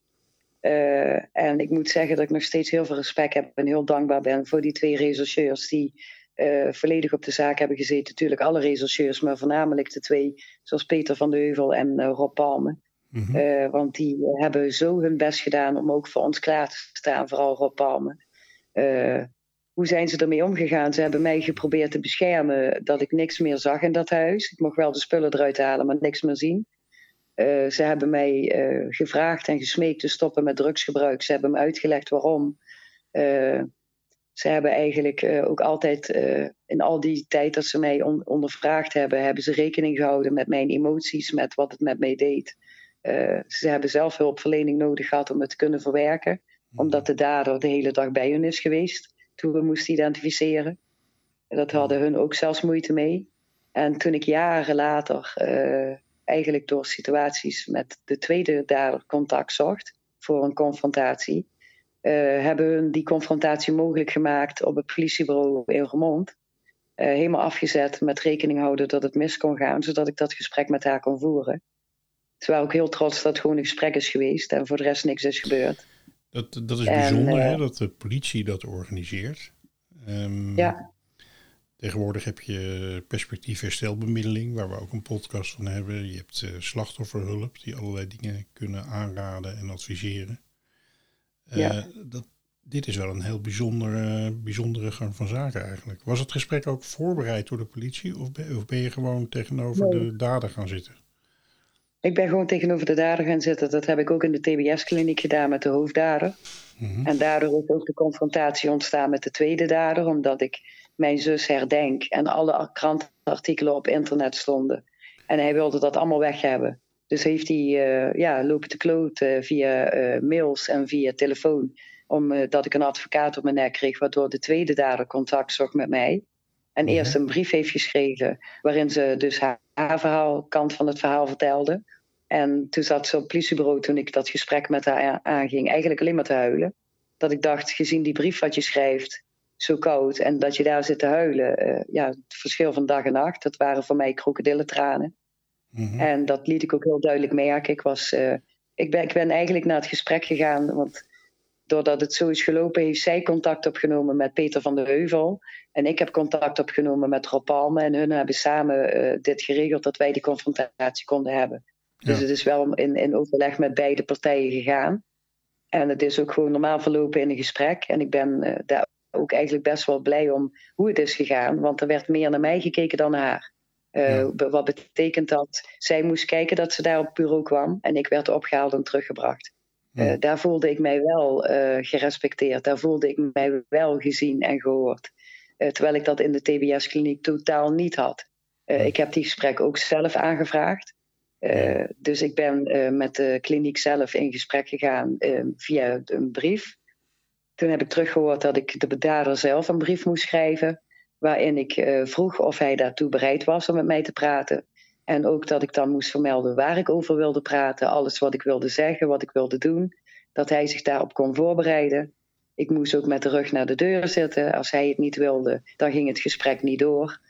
Eh, en ik moet zeggen dat ik nog steeds heel veel respect heb en heel dankbaar ben voor die twee rechercheurs die eh, volledig op de zaak hebben gezeten. Natuurlijk alle rechercheurs, maar voornamelijk de twee, zoals Peter van de Heuvel en eh, Rob Palme. Mhm. Eh, want die hebben zo hun best gedaan om ook voor ons klaar te staan, vooral Rob Palme. Hoe zijn ze ermee omgegaan? Ze hebben mij geprobeerd te beschermen dat ik niks meer zag in dat huis. Ik mocht wel de spullen eruit halen, maar niks meer zien. Ze hebben mij gevraagd en gesmeekt te stoppen met drugsgebruik. Ze hebben me uitgelegd waarom. Ze hebben eigenlijk eh, ook altijd eh, in al die tijd dat ze mij on- ondervraagd hebben, hebben ze rekening gehouden met mijn emoties, met wat het met mij deed. Eh, ze hebben zelf hulpverlening nodig gehad om het te kunnen verwerken, omdat de dader de hele dag bij hun is geweest toen we moesten identificeren. Dat hadden hun ook zelfs moeite mee. En toen ik jaren later, eigenlijk door situaties met de tweede dader contact zocht voor een confrontatie, hebben hun die confrontatie mogelijk gemaakt op het politiebureau in Remond. Eh, helemaal afgezet met rekening houden dat het mis kon gaan, zodat ik dat gesprek met haar kon voeren. Ze waren ook heel trots dat het gewoon een gesprek is geweest en voor de rest niks is gebeurd. Dat, dat is En, bijzonder, eh, hè, dat de politie dat organiseert. Ehm, Ja. Tegenwoordig heb je perspectief herstelbemiddeling, waar we ook een podcast van hebben. Je hebt eh, slachtofferhulp, die allerlei dingen kunnen aanraden en adviseren. Eh, Ja. dat, dit is wel een heel bijzondere, bijzondere gang van zaken eigenlijk. Was het gesprek ook voorbereid door de politie of ben, of ben je gewoon tegenover Nee. de dader gaan zitten? Ik ben gewoon tegenover de dader gaan zitten. Dat heb ik ook in de TBS-kliniek gedaan met de hoofddader. Mhm. En daardoor is ook de confrontatie ontstaan met de tweede dader, omdat ik mijn zus herdenk en alle krantenartikelen op internet stonden. En hij wilde dat allemaal weg hebben. Dus heeft hij eh, ja, lopen te kloten via eh, mails en via telefoon. Omdat dat ik een advocaat op mijn nek kreeg, waardoor de tweede dader contact zocht met mij. En Mhm. eerst een brief heeft geschreven, waarin ze dus haar, haar verhaal, kant van het verhaal vertelde. En toen zat ze op het politiebureau toen ik dat gesprek met haar aanging, eigenlijk alleen maar te huilen. Dat ik dacht, gezien die brief wat je schrijft, zo koud, en dat je daar zit te huilen, eh, ja, het verschil van dag en nacht, dat waren voor mij krokodillentranen. Mhm. En dat liet ik ook heel duidelijk merken. Ik, was, eh, ik, ben, ik ben eigenlijk naar het gesprek gegaan, want doordat het zo is gelopen, heeft zij contact opgenomen met Peter van de Heuvel. En ik heb contact opgenomen met Rob Palme. En hun hebben samen eh, dit geregeld dat wij die confrontatie konden hebben. Dus het is wel in, in overleg met beide partijen gegaan. En het is ook gewoon normaal verlopen in een gesprek. En ik ben eh, daar ook eigenlijk best wel blij om hoe het is gegaan. Want er werd meer naar mij gekeken dan naar haar. Eh, Ja. Wat betekent dat zij moest kijken dat ze daar op het bureau kwam. En ik werd opgehaald en teruggebracht. Ja. Eh, daar voelde ik mij wel eh, gerespecteerd. Daar voelde ik mij wel gezien en gehoord. Eh, terwijl ik dat in de TBS-kliniek totaal niet had. Ja. Ik heb die gesprek ook zelf aangevraagd. Dus ik ben met de kliniek zelf in gesprek gegaan via een brief. Toen heb ik teruggehoord dat ik de bedader zelf een brief moest schrijven. Waarin ik eh, vroeg of hij daartoe bereid was om met mij te praten. En ook dat ik dan moest vermelden waar ik over wilde praten. Alles wat ik wilde zeggen, wat ik wilde doen. Dat hij zich daarop kon voorbereiden. Ik moest ook met de rug naar de deur zitten. Als hij het niet wilde, dan ging het gesprek niet door.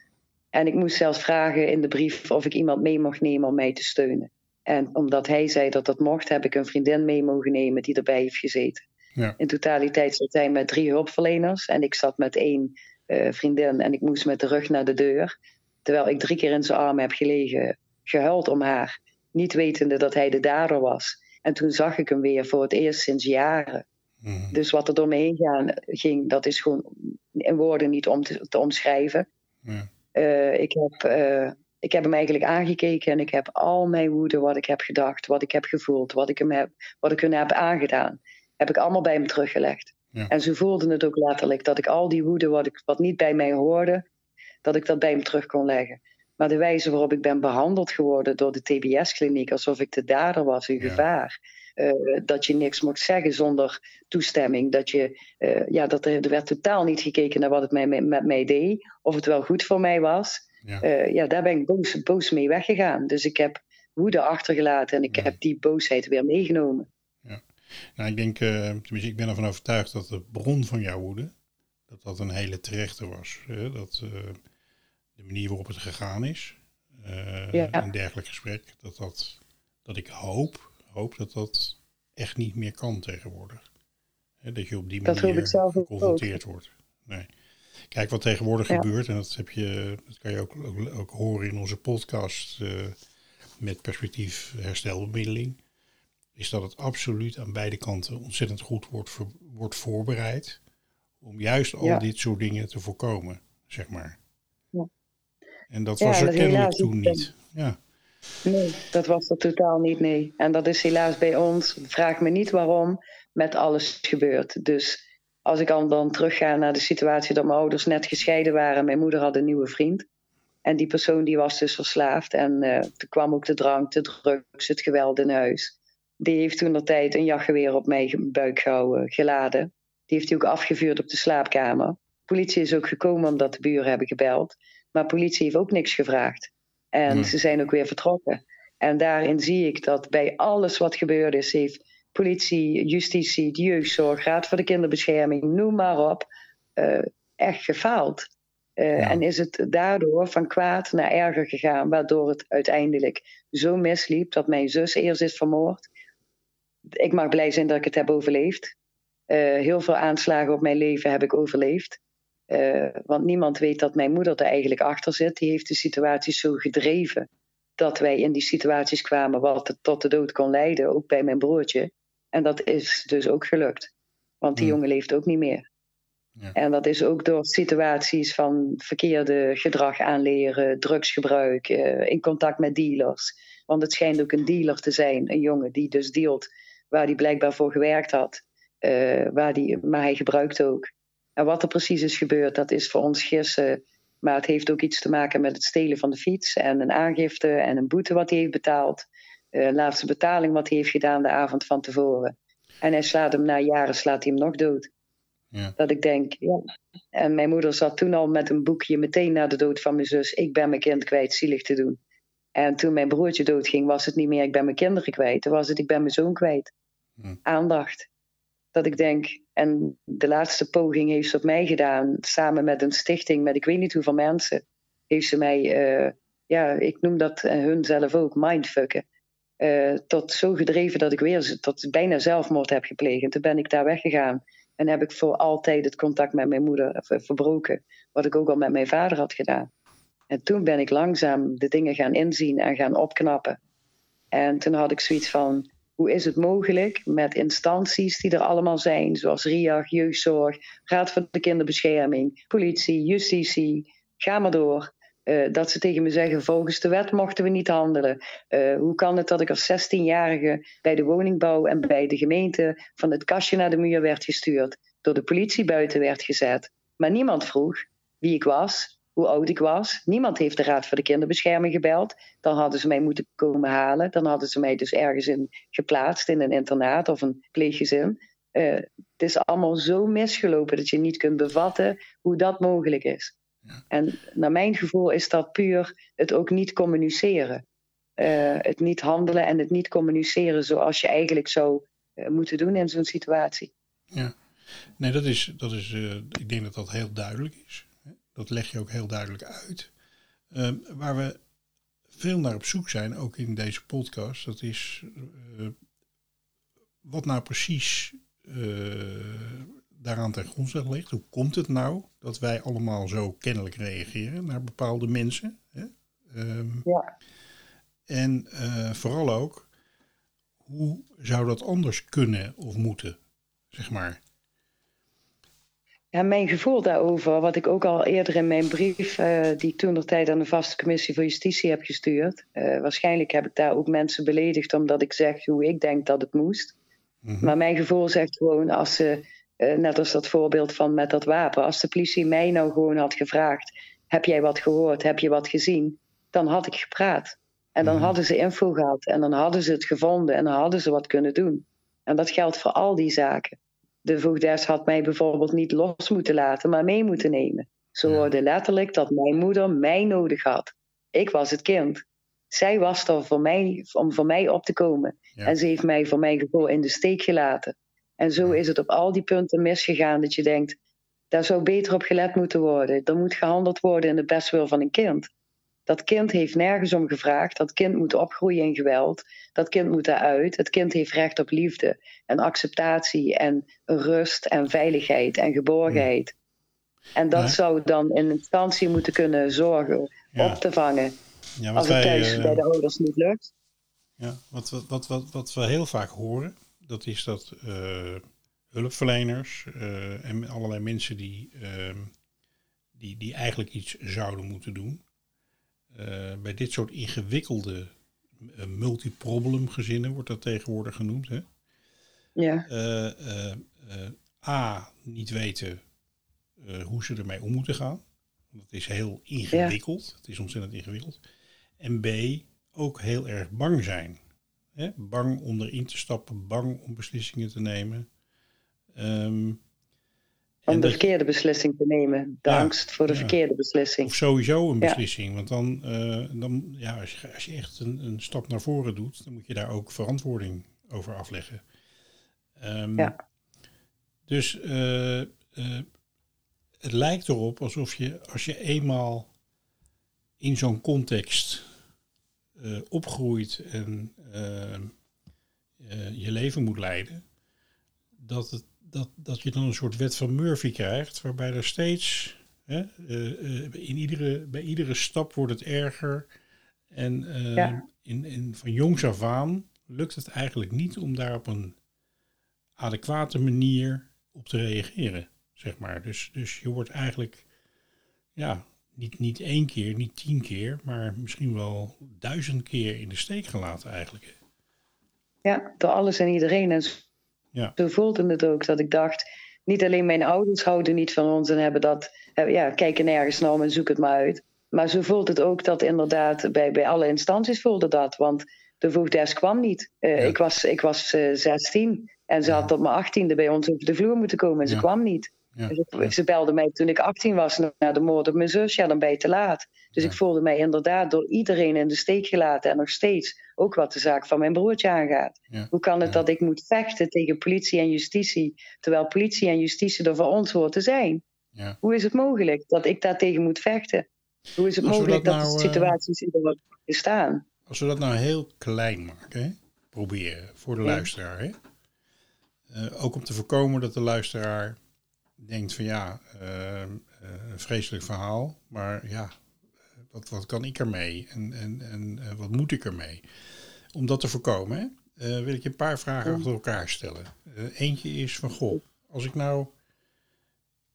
En ik moest zelfs vragen in de brief of ik iemand mee mocht nemen om mij te steunen. En omdat hij zei dat dat mocht, heb ik een vriendin mee mogen nemen die erbij heeft gezeten. Ja. In totaliteit zat hij met drie hulpverleners en ik zat met één eh, vriendin en ik moest met de rug naar de deur. Terwijl ik drie keer in zijn armen heb gelegen, gehuild om haar, niet wetende dat hij de dader was. En toen zag ik hem weer voor het eerst sinds jaren. Mhm. Dus wat er door me heen gaan, ging, dat is gewoon in woorden niet om te, te omschrijven. Eh, ik, heb, eh, ik heb hem eigenlijk aangekeken en ik heb al mijn woede, wat ik heb gedacht, wat ik heb gevoeld, wat ik hem heb, wat ik hem heb aangedaan, heb ik allemaal bij hem teruggelegd. Ja. En ze voelden het ook letterlijk, dat ik al die woede, wat, ik, wat niet bij mij hoorde, dat ik dat bij hem terug kon leggen. Maar de wijze waarop ik ben behandeld geworden door de TBS-kliniek, alsof ik de dader was, een Ja. gevaar. Eh, dat je niks mocht zeggen zonder toestemming. Dat, je, eh, ja, dat er, er werd totaal niet gekeken naar wat het mij, met mij deed. Of het wel goed voor mij was. Ja. Eh, ja, daar ben ik boos, boos mee weggegaan. Dus ik heb woede achtergelaten en ik Ja. heb die boosheid weer meegenomen. Nou, ik denk, eh, tenminste, ik ben ervan overtuigd dat de bron van jouw woede, dat dat een hele terechte was. Hè? Dat eh, de manier waarop het gegaan is, eh Ja. een dergelijk gesprek, dat, dat, dat ik hoop, hoop dat dat echt niet meer kan tegenwoordig. Hè, dat je op die manier geconfronteerd wordt. Nee. Kijk, wat tegenwoordig Ja. gebeurt, en dat, heb je, dat kan je ook, ook, ook horen in onze podcast met perspectief herstelbemiddeling, is dat het absoluut aan beide kanten ontzettend goed wordt, voor- wordt voorbereid om juist al Ja. dit soort dingen te voorkomen, zeg maar. Ja. En dat was er kennelijk toen niet. Ja, Nee, dat was er totaal niet, nee. En dat is helaas bij ons, vraag me niet waarom, met alles gebeurd. Dus als ik dan, dan terugga naar de situatie dat mijn ouders net gescheiden waren, mijn moeder had een nieuwe vriend. En die persoon die was dus verslaafd. En eh toen kwam ook de drank, de drugs, het geweld in huis. Die heeft toen de tijd een jachtgeweer op mijn buik gehouden, geladen. Die heeft hij ook afgevuurd op de slaapkamer. Politie is ook gekomen omdat de buren hebben gebeld. Maar politie heeft ook niks gevraagd. En Nee. ze zijn ook weer vertrokken. En daarin zie ik dat bij alles wat gebeurd is, heeft politie, justitie, de jeugdzorg, Raad voor de Kinderbescherming, noem maar op, eh, echt gefaald. Eh, Ja. En is het daardoor van kwaad naar erger gegaan, waardoor het uiteindelijk zo misliep dat mijn zus eerst is vermoord. Ik mag blij zijn dat ik het heb overleefd. Eh, heel veel aanslagen op mijn leven heb ik overleefd. Eh, want niemand weet dat mijn moeder er eigenlijk achter zit. Die heeft de situatie zo gedreven dat wij in die situaties kwamen wat het tot de dood kon leiden, ook bij mijn broertje. En dat is dus ook gelukt. Want die Hmm. jongen leeft ook niet meer. Ja. En dat is ook door situaties van verkeerde gedrag aanleren, drugsgebruik, eh, in contact met dealers. Want het schijnt ook een dealer te zijn, een jongen die dus dealt waar hij blijkbaar voor gewerkt had. eh, waar die, maar hij gebruikt ook. En wat er precies is gebeurd, dat is voor ons gissen. Maar het heeft ook iets te maken met het stelen van de fiets en een aangifte en een boete wat hij heeft betaald. Eh laatste betaling wat hij heeft gedaan de avond van tevoren. En hij slaat hem na jaren slaat hij hem nog dood. Ja. Dat ik denk, ja. En mijn moeder zat toen al met een boekje meteen na de dood van mijn zus. Ik ben mijn kind kwijt, zielig te doen. En toen mijn broertje doodging, was het niet meer ik ben mijn kinderen kwijt. Toen was het ik ben mijn zoon kwijt. Aandacht. Dat ik denk, en de laatste poging heeft ze op mij gedaan, samen met een stichting met ik weet niet hoeveel mensen, heeft ze mij, eh, ja, ik noem dat eh, hun zelf ook, mindfucken. Eh, tot zo gedreven dat ik weer tot bijna zelfmoord heb gepleegd. En toen ben ik daar weggegaan. En heb ik voor altijd het contact met mijn moeder verbroken. Wat ik ook al met mijn vader had gedaan. En toen ben ik langzaam de dingen gaan inzien en gaan opknappen. En toen had ik zoiets van: hoe is het mogelijk met instanties die er allemaal zijn, zoals RIAG, jeugdzorg, Raad voor de Kinderbescherming, politie, justitie, ga maar door. eh, dat ze tegen me zeggen: volgens de wet mochten we niet handelen. Eh, hoe kan het dat ik als 16-jarige bij de woningbouw en bij de gemeente van het kastje naar de muur werd gestuurd, door de politie buiten werd gezet, maar niemand vroeg wie ik was, hoe oud ik was. Niemand heeft de Raad voor de Kinderbescherming gebeld. Dan hadden ze mij moeten komen halen. Dan hadden ze mij dus ergens in geplaatst in een internaat of een pleeggezin. Eh, het is allemaal zo misgelopen dat je niet kunt bevatten hoe dat mogelijk is. En naar mijn gevoel is dat puur het ook niet communiceren. Eh, het niet handelen en het niet communiceren zoals je eigenlijk zou eh, moeten doen in zo'n situatie. Ja, nee, dat is, dat is ik denk dat dat heel duidelijk is. Dat leg je ook heel duidelijk uit. Ehm, waar we veel naar op zoek zijn, ook in deze podcast, dat is eh, wat nou precies eh, daaraan ten grondslag ligt. Hoe komt het nou dat wij allemaal zo kennelijk reageren naar bepaalde mensen? Hè? Ehm, Ja. En eh, vooral ook, hoe zou dat anders kunnen of moeten, zeg maar? Ja, mijn gevoel daarover, wat ik ook al eerder in mijn brief, eh, die ik toen de tijd aan de vaste commissie voor justitie heb gestuurd. eh, waarschijnlijk heb ik daar ook mensen beledigd omdat ik zeg hoe ik denk dat het moest. Mhm. Maar mijn gevoel zegt gewoon, als ze, eh, net als dat voorbeeld van met dat wapen, als de politie mij nou gewoon had gevraagd: heb jij wat gehoord, heb je wat gezien? dan had ik gepraat. En dan Mhm. hadden ze info gehad en dan hadden ze het gevonden en dan hadden ze wat kunnen doen. En dat geldt voor al die zaken. De voogdes had mij bijvoorbeeld niet los moeten laten, maar mee moeten nemen. Ze hoorde letterlijk dat mijn moeder mij nodig had. Ik was het kind. Zij was er voor mij, om voor mij op te komen. Ja. En ze heeft mij voor mijn gevoel in de steek gelaten. En zo is het op al die punten misgegaan dat je denkt, daar zou beter op gelet moeten worden. Er moet gehandeld worden in de bestwil van een kind. Dat kind heeft nergens om gevraagd. Dat kind moet opgroeien in geweld. Dat kind moet eruit. Het kind heeft recht op liefde en acceptatie en rust en veiligheid en geborgenheid. En dat Ja. zou dan in instantie moeten kunnen zorgen Ja. op te vangen Ja, wat als het thuis eh, bij de ouders niet lukt. Ja, wat, wat, wat, wat, wat we heel vaak horen, dat is dat eh, hulpverleners eh, en allerlei mensen die, ehm, die, die eigenlijk iets zouden moeten doen, bij dit soort ingewikkelde uh, multiproblem gezinnen, wordt dat tegenwoordig genoemd, hè? Ja, eh, eh, eh, A, niet weten eh, hoe ze ermee om moeten gaan. Want het is heel ingewikkeld. Het is ontzettend ingewikkeld. En B, ook heel erg bang zijn. Hè? Bang om erin te stappen, bang om beslissingen te nemen. Ehm, om de verkeerde beslissing te nemen. De Ja, angst voor de ja. verkeerde beslissing. Of sowieso een Ja. beslissing. Want dan, eh, dan ja, als, je, als je echt een, een stap naar voren doet, dan moet je daar ook verantwoording over afleggen. Ehm, Ja. Dus eh, eh, het lijkt erop alsof je, als je eenmaal in zo'n context opgroeit en je leven moet leiden, dat, het, dat, dat je dan een soort wet van Murphy krijgt, waarbij er steeds Hè? Eh, eh, in iedere, bij iedere stap wordt het erger. En eh, Ja. in, in, van jongs af aan lukt het eigenlijk niet om daar op een adequate manier op te reageren. Zeg maar. dus, dus je wordt eigenlijk ja, niet, niet één keer, niet tien keer, maar misschien wel duizend keer in de steek gelaten eigenlijk. Ja, door alles en iedereen. En Ja. zo voelde het ook dat ik dacht, niet alleen mijn ouders houden niet van ons en hebben dat, hebben- ja, kijken nergens naar om en zoek het maar uit. Maar zo voelt het ook dat inderdaad bij, bij alle instanties voelde dat. Want de voogdes kwam niet. Eh, Ja. Ik was, ik was eh, 16 en ze had op mijn 18e bij ons over de vloer moeten komen en ze Ja. kwam niet. Ja, Dus Ze belde mij toen ik 18 was naar de moord op mijn zus. Ja, dan ben je te laat. Dus Ja. ik voelde mij inderdaad door iedereen in de steek gelaten. En nog steeds, ook wat de zaak van mijn broertje aangaat. Ja. Hoe kan het dat ik moet vechten tegen politie en justitie, terwijl politie en justitie er voor ons hoort te zijn? Ja. Hoe is het mogelijk dat ik daartegen moet vechten? Hoe is het Als mogelijk dat dat, nou, de eh, situaties überhaupt bestaan? Als we dat nou heel klein maken, hè? proberen voor de luisteraar. Hè? Eh, ook om te voorkomen dat de luisteraar denkt van ja, eh, eh, een vreselijk verhaal, maar ja, wat, wat kan ik ermee en, en, en eh, wat moet ik ermee? Om dat te voorkomen, hè? eh, wil ik je een paar vragen achter elkaar stellen. Eentje is van goh, als ik nou,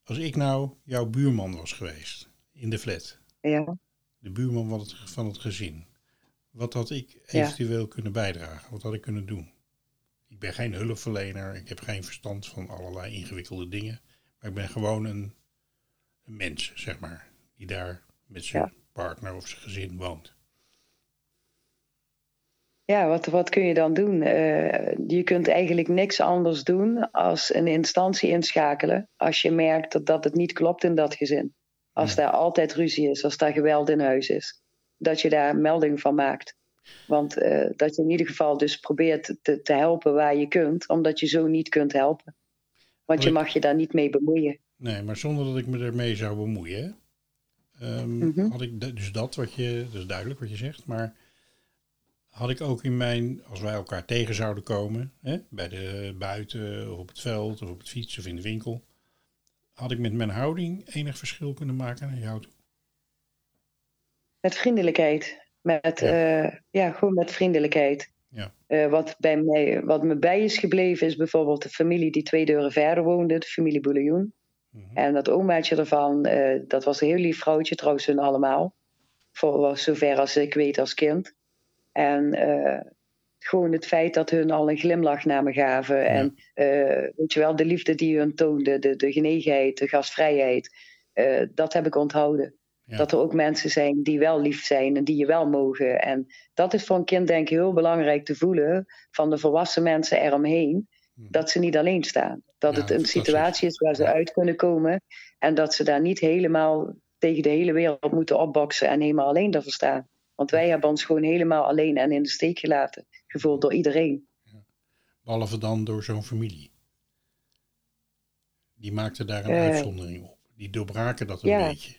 als ik nou jouw buurman was geweest in de flat, Ja, de buurman van het, van het gezin. Wat had ik Ja. eventueel kunnen bijdragen? Wat had ik kunnen doen? Ik ben geen hulpverlener, ik heb geen verstand van allerlei ingewikkelde dingen. Maar ik ben gewoon een, een mens, zeg maar, die daar met zijn Ja. partner of zijn gezin woont. ja wat, wat kun je dan doen? Eh, je kunt eigenlijk niks anders doen als een instantie inschakelen als je merkt dat, dat het niet klopt in dat gezin. Als Ja. daar altijd ruzie is, als daar geweld in huis is. Dat je daar melding van maakt. Want eh, dat je in ieder geval dus probeert te, te helpen waar je kunt, omdat je zo niet kunt helpen. Want je mag je daar niet mee bemoeien. Nee, maar zonder dat ik me ermee zou bemoeien. Ehm, Mhm. Had ik dus dat wat je, dat is duidelijk wat je zegt, maar had ik ook in mijn, als wij elkaar tegen zouden komen, hè, bij de buiten of op het veld of op het fiets of in de winkel, had ik met mijn houding enig verschil kunnen maken naar jou toe. Met vriendelijkheid. Met, ja. ja, gewoon met vriendelijkheid. Ja. Eh, wat, bij mij, wat me bij is gebleven is bijvoorbeeld de familie die twee deuren verder woonde, de familie Bouillon. Mhm. En dat omaatje ervan, eh, dat was een heel lief vrouwtje, trouwens hun allemaal. Voor zover als ik weet als kind. En eh, gewoon het feit dat hun al een glimlach naar me gaven. En weet je wel, de liefde die hun toonde, de, de genegenheid, de gastvrijheid. dat heb ik onthouden. Ja. Dat er ook mensen zijn die wel lief zijn en die je wel mogen. En dat is voor een kind denk ik heel belangrijk te voelen van de volwassen mensen eromheen. Hm. Dat ze niet alleen staan. Dat Ja, het een situatie is waar ze uit kunnen komen. En dat ze daar niet helemaal tegen de hele wereld moeten opboksen en helemaal alleen daarvoor staan. Want wij hebben ons gewoon helemaal alleen en in de steek gelaten. Gevoeld door iedereen. Behalve dan door zo'n familie. Die maakte daar een Eh. uitzondering op. Die doorbraken dat een Ja. beetje.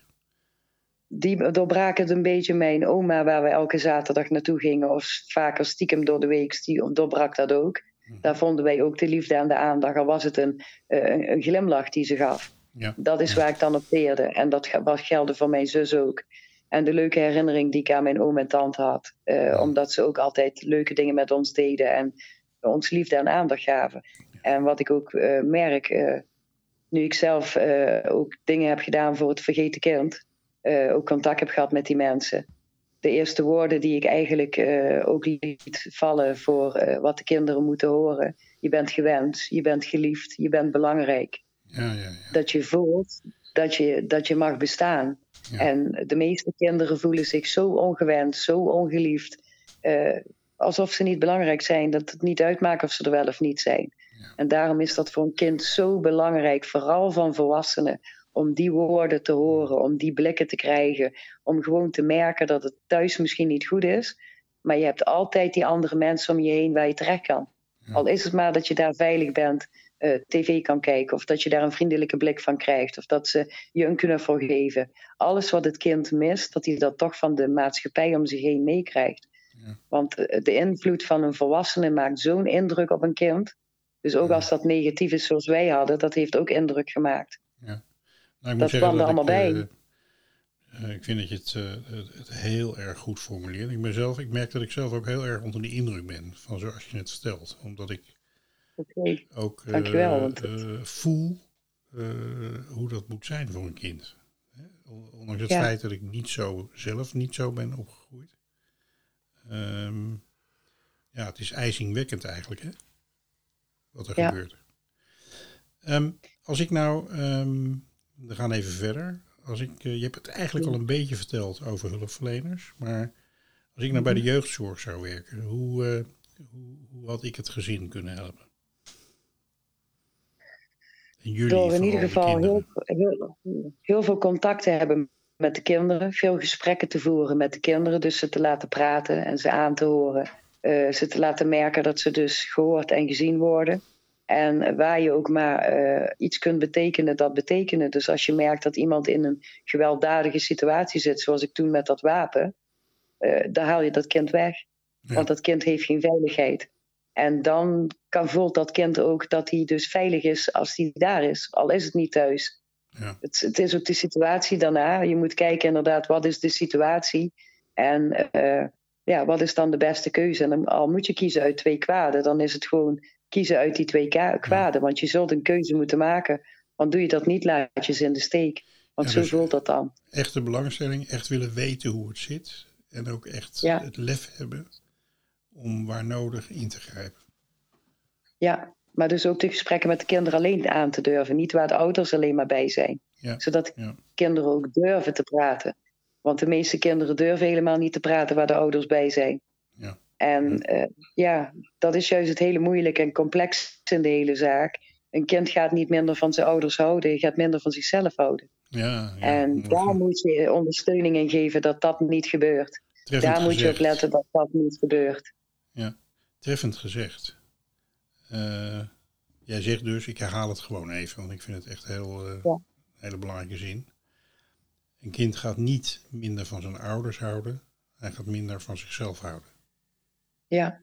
Die doorbraken het een beetje. Mijn oma, waar we elke zaterdag naartoe gingen, of vaker stiekem door de week, die doorbrak dat ook. Hm. Daar vonden wij ook de liefde en de aandacht. Al was het een, eh, een, een glimlach die ze gaf. Ja. Dat is waar ik dan op teerde. En dat ge- wat gelde voor mijn zus ook. En de leuke herinnering die ik aan mijn oom en tante had. Eh, Omdat ze ook altijd leuke dingen met ons deden. En ons liefde en aandacht gaven. En wat ik ook eh, merk, nu ik zelf ook dingen heb gedaan voor het vergeten kind. Eh, ook contact heb gehad met die mensen. De eerste woorden die ik eigenlijk eh, ook liet vallen voor eh, wat de kinderen moeten horen. Je bent gewend, je bent geliefd, je bent belangrijk Ja, ja, ja. dat je voelt dat je, dat je mag bestaan. En de meeste kinderen voelen zich zo ongewend, zo ongeliefd. alsof ze niet belangrijk zijn, dat het niet uitmaakt of ze er wel of niet zijn. En daarom is dat voor een kind zo belangrijk, vooral van volwassenen, om die woorden te horen, om die blikken te krijgen, om gewoon te merken dat het thuis misschien niet goed is, maar je hebt altijd die andere mensen om je heen waar je terecht kan. Ja. Al is het maar dat je daar veilig bent, eh, tv kan kijken, of dat je daar een vriendelijke blik van krijgt, of dat ze je een knuffel geven. Alles wat het kind mist, dat hij dat toch van de maatschappij om zich heen meekrijgt. Ja. Want eh, de invloed van een volwassene maakt zo'n indruk op een kind. Dus ook Ja. als dat negatief is zoals wij hadden, dat heeft ook indruk gemaakt. Nou, ik Dat kwam er allemaal eh, eh, ik vind dat je het, eh, het, heel erg goed formuleert. Ik, ben zelf, ik merk dat ik zelf ook heel erg onder de indruk ben van zoals je het stelt. Omdat ik ook Dankjewel, want het- voel hoe dat moet zijn voor een kind. Ondanks het Ja. feit dat ik niet zo, zelf niet zo ben opgegroeid. Ehm, ja, het is ijzingwekkend eigenlijk, hè? Wat er Ja. gebeurt. Ehm, als ik nou, ehm, we gaan even verder. Als ik, eh, je hebt het eigenlijk al een beetje verteld over hulpverleners, maar als ik nou bij de Mhm. jeugdzorg zou werken, hoe, eh, hoe, hoe had ik het gezin kunnen helpen? En jullie Door in ieder de geval heel, heel veel contact te hebben met de kinderen. Veel gesprekken te voeren met de kinderen. Dus ze te laten praten en ze aan te horen. Eh, ze te laten merken dat ze dus gehoord en gezien worden. En waar je ook maar eh, iets kunt betekenen, dat betekenen. Dus als je merkt dat iemand in een gewelddadige situatie zit, zoals ik toen met dat wapen, eh dan haal je dat kind weg. Ja. Want dat kind heeft geen veiligheid. En dan kan, voelt dat kind ook dat hij dus veilig is als hij daar is, al is het niet thuis. Ja. Het, het is ook de situatie daarna. Je moet kijken inderdaad, wat is de situatie? En eh, ja, wat is dan de beste keuze? En dan, al moet je kiezen uit twee kwaden, dan is het gewoon kiezen uit die twee kwaden. Want je zult een keuze moeten maken. Want doe je dat niet, laat je ze in de steek. Want Ja, zo dus- voelt dat dan. Echte belangstelling, echt willen weten hoe het zit. En ook echt Ja. het lef hebben om waar nodig in te grijpen. Ja, maar dus ook de gesprekken met de kinderen alleen aan te durven. Niet waar de ouders alleen maar bij zijn. Ja. Zodat kinderen ook durven te praten. Want de meeste kinderen durven helemaal niet te praten waar de ouders bij zijn. Ja. En eh, ja, dat is juist het hele moeilijke en complex in de hele zaak. Een kind gaat niet minder van zijn ouders houden, hij gaat minder van zichzelf houden. Ja, ja, en daar moet je ondersteuning in geven dat dat niet gebeurt. treffend Daar moet je op letten dat dat niet gebeurt. Treffend gezegd. Eh, jij zegt dus, ik herhaal het gewoon even, want ik vind het echt heel, eh, Ja. een hele belangrijke zin. Een kind gaat niet minder van zijn ouders houden, hij gaat minder van zichzelf houden. Ja.